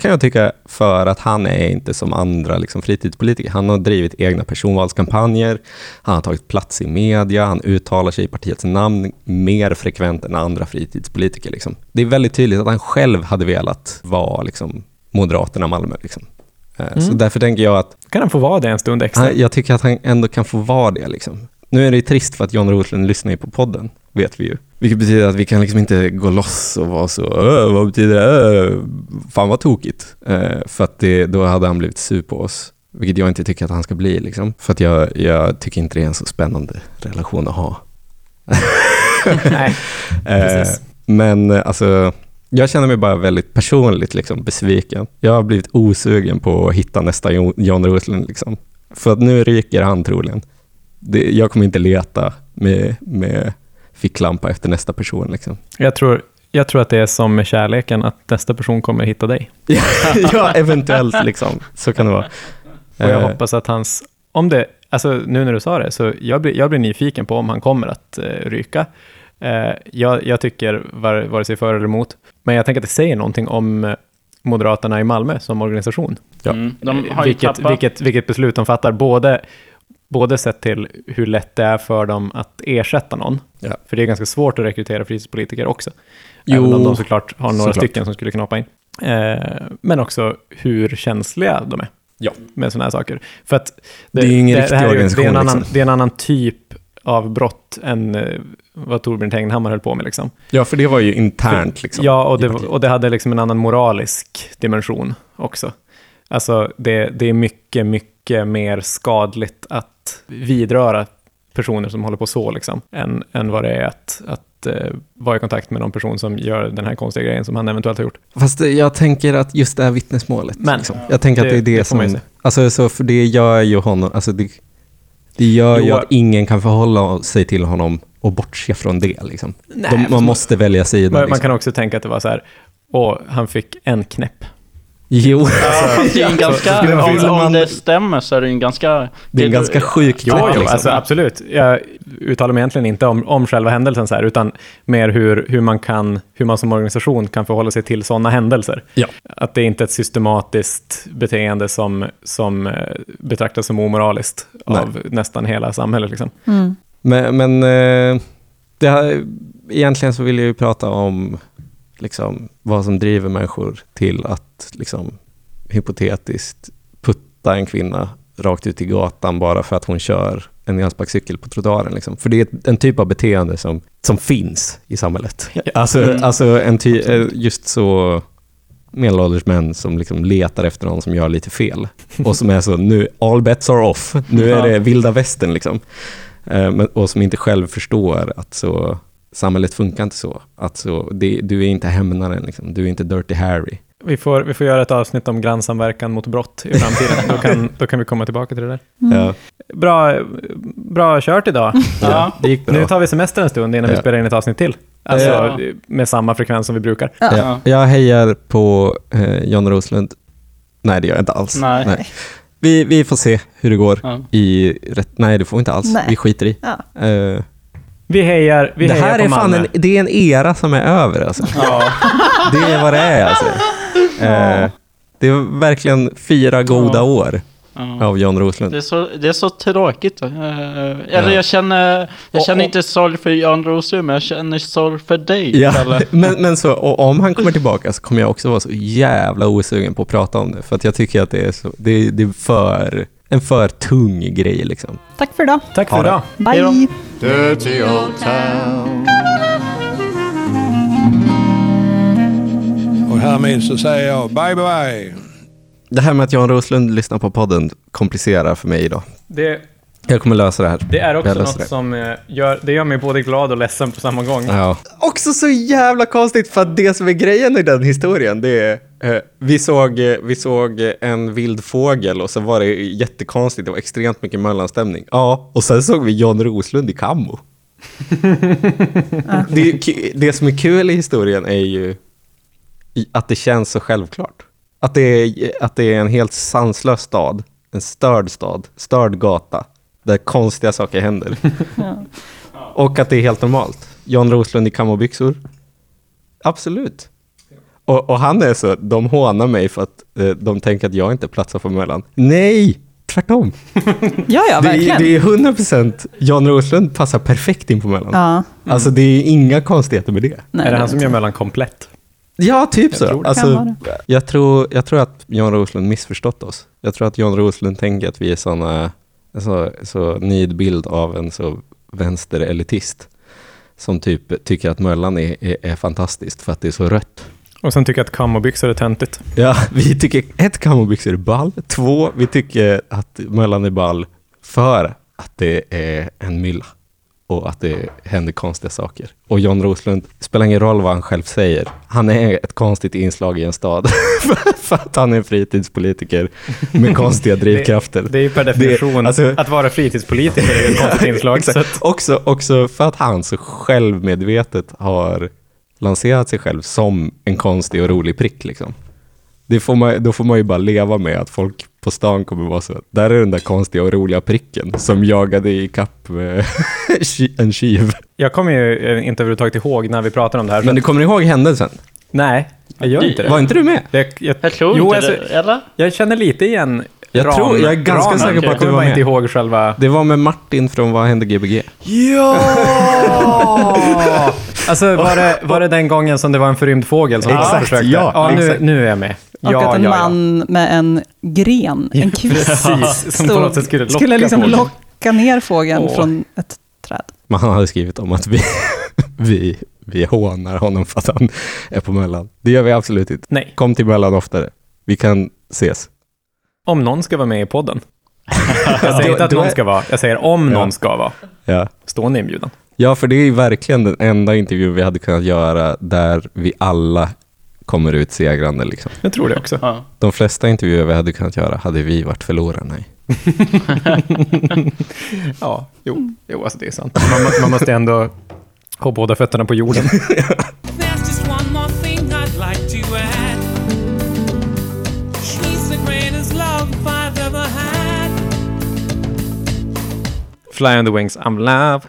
kan jag tycka för att han är inte som andra liksom, fritidspolitiker. Han har drivit egna personvalskampanjer, han har tagit plats i media, han uttalar sig i partiets namn mer frekvent än andra fritidspolitiker. Liksom. Det är väldigt tydligt att han själv hade velat vara liksom, Moderaterna Malmö. Liksom. Eh, Så Mm. därför tänker jag att Kan han få vara det en stund extra? han, jag tycker att han ändå kan få vara det. Liksom. Nu är det trist för att John Roslund lyssnar ju på podden, vet vi ju. Vilket betyder att vi kan liksom inte gå loss och vara så, "Öh, vad betyder det? Öh, fan vad tokigt. Eh, för att det, då hade han blivit sur på oss. Vilket jag inte tycker att han ska bli. Liksom. För att jag, jag tycker inte det är en så spännande relation att ha. Nej, Eh, men eh, alltså, jag känner mig bara väldigt personligt liksom, besviken. Jag har blivit osugen på att hitta nästa Jo- John Roslund. Liksom. För att nu ryker han troligen. Det, jag kommer inte leta med, med ficklampa efter nästa person. Liksom. jag tror, jag tror att det är som med kärleken, att nästa person kommer hitta dig. ja, eventuellt. Liksom. Så kan det vara. Och jag Eh, hoppas att hans, om det, alltså nu när du sa det, så jag blir, jag blir nyfiken på om han kommer att eh, ryka. Eh, jag, jag tycker var, vare sig för eller emot, men jag tänker att det säger någonting om eh, Moderaterna i Malmö som organisation. Ja. Mm. De har ju vilket, vilket, vilket beslut de fattar, både, både sett till hur lätt det är för dem att ersätta någon, Ja. för det är ganska svårt att rekrytera fritidspolitiker också, Jo, även om de såklart har några såklart. stycken som skulle knoppa in. Eh, men också hur känsliga de är Ja. med sådana här saker. För att Det är ju ingen riktig här är ju- organisation, Det är, en annan, liksom. det är en annan typ av brott än eh, vad Torbjörn Tegnhammar höll på med. Liksom. ja, för det var ju internt. Liksom, ja, och det, och det hade liksom en annan moralisk dimension också. Alltså, det, det är mycket, mycket mer skadligt att vidröra personer som håller på så, liksom, än, än vad det är att, att eh, vara i kontakt med någon person som gör den här konstiga grejen som han eventuellt har gjort. Fast det- jag tänker att just det här vittnesmålet. Men, liksom. Jag tänker att det är det, man ju som... Alltså, så för det gör ju honom... Alltså det, det gör ju Jo. att ingen kan förhålla sig till honom och bortse från det. Liksom. Nej, De, man måste välja sida. Man, man liksom. kan också tänka att det var så här, åh, han fick en knäpp. Jo, Ja, fast det är en ganska, Men om, om man- det stämmer så är det en ganska... det är en ganska sjuk trick, jo liksom. alltså, absolut. Jag uttalar mig egentligen inte om, om själva händelsen, så här, utan mer hur, hur, man kan, hur man som organisation kan förhålla sig till sådana händelser. Ja. Att det inte är ett systematiskt beteende som, som eh, betraktas som omoraliskt av nästan hela samhället. Liksom. Mm. Men, men eh, det här, egentligen så vill jag ju prata om liksom, vad som driver människor till att liksom, hypotetiskt putta en kvinna rakt ut i gatan bara för att hon kör en elsparkcykel på trottoaren. Liksom. För det är en typ av beteende som, som finns i samhället. Alltså, Mm. alltså en ty, eh, just så medelålders män som liksom letar efter någon som gör lite fel. Och som är så, nu, all bets are off. Nu är det vilda västern liksom. Eh, och som inte själv förstår att så, samhället funkar inte så. Att så det, du är inte hämnaren, liksom. du är inte Dirty Harry. Vi får, vi får göra ett avsnitt om grannsamverkan mot brott i framtiden. då, kan, då kan vi komma tillbaka till det där. Ja, Bra, bra kört idag. Ja. det gick bra. Nu tar vi semester en stund innan vi Ja. spelar in ett avsnitt till. Alltså Ja. med samma frekvens som vi brukar. Ja. Jag hejar på eh, John Roslund. Nej, det gör jag inte alls. Nej. Vi, vi får se hur det går. Ja. I rätt, nej, det får vi inte alls. Nej. Vi skiter i. Ja. Eh, Vi hejar, vi det hejar här på är fan Malmö. en, det är en era som är över alltså. Ja. Det är vad det är alltså. Eh, det är verkligen fyra goda Ja. år Ja. av John Roslund. Det är så, det är så tråkigt. Eh, eller Ja. jag känner, jag Och- känner och- inte sorg för Jan Rosengren, men jag känner sorg för dig. Ja, men, men så, och om han kommer tillbaka så kommer jag också vara så jävla osugen på att prata om det. För att jag tycker att det är, så, det, det är för, en för tung grej liksom. Tack för idag. Tack för idag. Bye. Dirty old town. Och härmed så säger jag bye bye. Det här med att John Roslund lyssnar på podden komplicerar för mig idag. Det, Jag kommer lösa det här. det är också något det. som eh, gör, det gör mig både glad och ledsen på samma gång. Ja. Också så jävla konstigt för att det som är grejen i den historien det är vi, såg, eh, vi såg eh, en vild fågel och så var det jättekonstigt, det var extremt mycket mellanstämning. Ja, och sen såg vi John Roslund i kammo. det, det som är kul i historien är ju att det känns så självklart. Att det är, att det är en helt sanslös stad, en störd stad, störd gata, där konstiga saker händer. Och att det är helt normalt. John Roslund i kamobyxor. Absolut. Och, och han är så, de hånar mig för att eh, de tänker att jag inte platsar på Mellan. Nej, tvärtom. Ja, ja, det, är, verkligen. det är 100% John Roslund passar perfekt in på Mellan. Ja, Alltså det är inga konstigheter med det. nej, är det han som gör mellan komplett? Ja, typ så. tror det. alltså, jag, tror, jag tror att John Roslund missförstått oss. Jag tror att John Roslund tänker att vi är såna, så, så nidbild av en så vänsterelitist. Som typ tycker att Möllan är, är, är fantastiskt för att det är så rött. Och sen tycker jag att kammobyxor är töntigt. Ja, vi tycker ett, kamobyxor är ball. Två, vi tycker att Möllan är ball för att det är en mylla. Och att det händer konstiga saker. Och John Roslund, spelar ingen roll vad han själv säger, han är ett konstigt inslag i en stad. för att han är en fritidspolitiker med konstiga drivkrafter. Det är ju per definition, alltså- att vara fritidspolitiker är ett konstigt inslag. Exakt. att, också, också för att han så självmedvetet har lanserat sig själv som en konstig och rolig prick. Liksom. Det får man, då får man ju bara leva med att folk på stan kommer vara så. Där är den där konstiga och roliga pricken som jagade i kapp en tjuv. jag kommer ju eh, inte överhuvudtaget ihåg när vi pratar om det här. Men du kommer ihåg händelsen? Nej, jag gör inte det. Var inte du med? Jag, jag, Jag tror jo, inte alltså, det, eller? Jag känner lite igen Jag ram, tror- jag är ganska ramen. säker på att du var bara inte med. ihåg själva... Det var med Martin från Vad hände Gbg? Ja! alltså var det, var det den gången som det var en förrymd fågel som Exakt, försökte? ja, nu, exakt. nu är jag med. Och ja, att en ja, man med en gren, en kvist, Precis, som på något sätt skulle locka skulle liksom locka ner fågeln Åh. från ett träd. Men han hade skrivit om att vi, vi, vi hånar honom för att han är på Mellan. Det gör vi absolut inte. Nej, Kom till Mellan oftare. Vi kan ses. om någon ska vara med i podden. Jag säger inte att någon ska vara, jag säger om Ja. någon ska vara. Ja. Stående inbjudan. Ja, för det är ju verkligen den enda intervjun vi hade kunnat göra där vi alla kommer ut segrande. Liksom. Jag tror det också. Ja. De flesta intervjuer vi hade kunnat göra hade vi varit förlorarna i. Ja, jo, jo alltså det är sant. Man, man måste ändå ha båda fötterna på jorden. Fly on the wings, I'm love.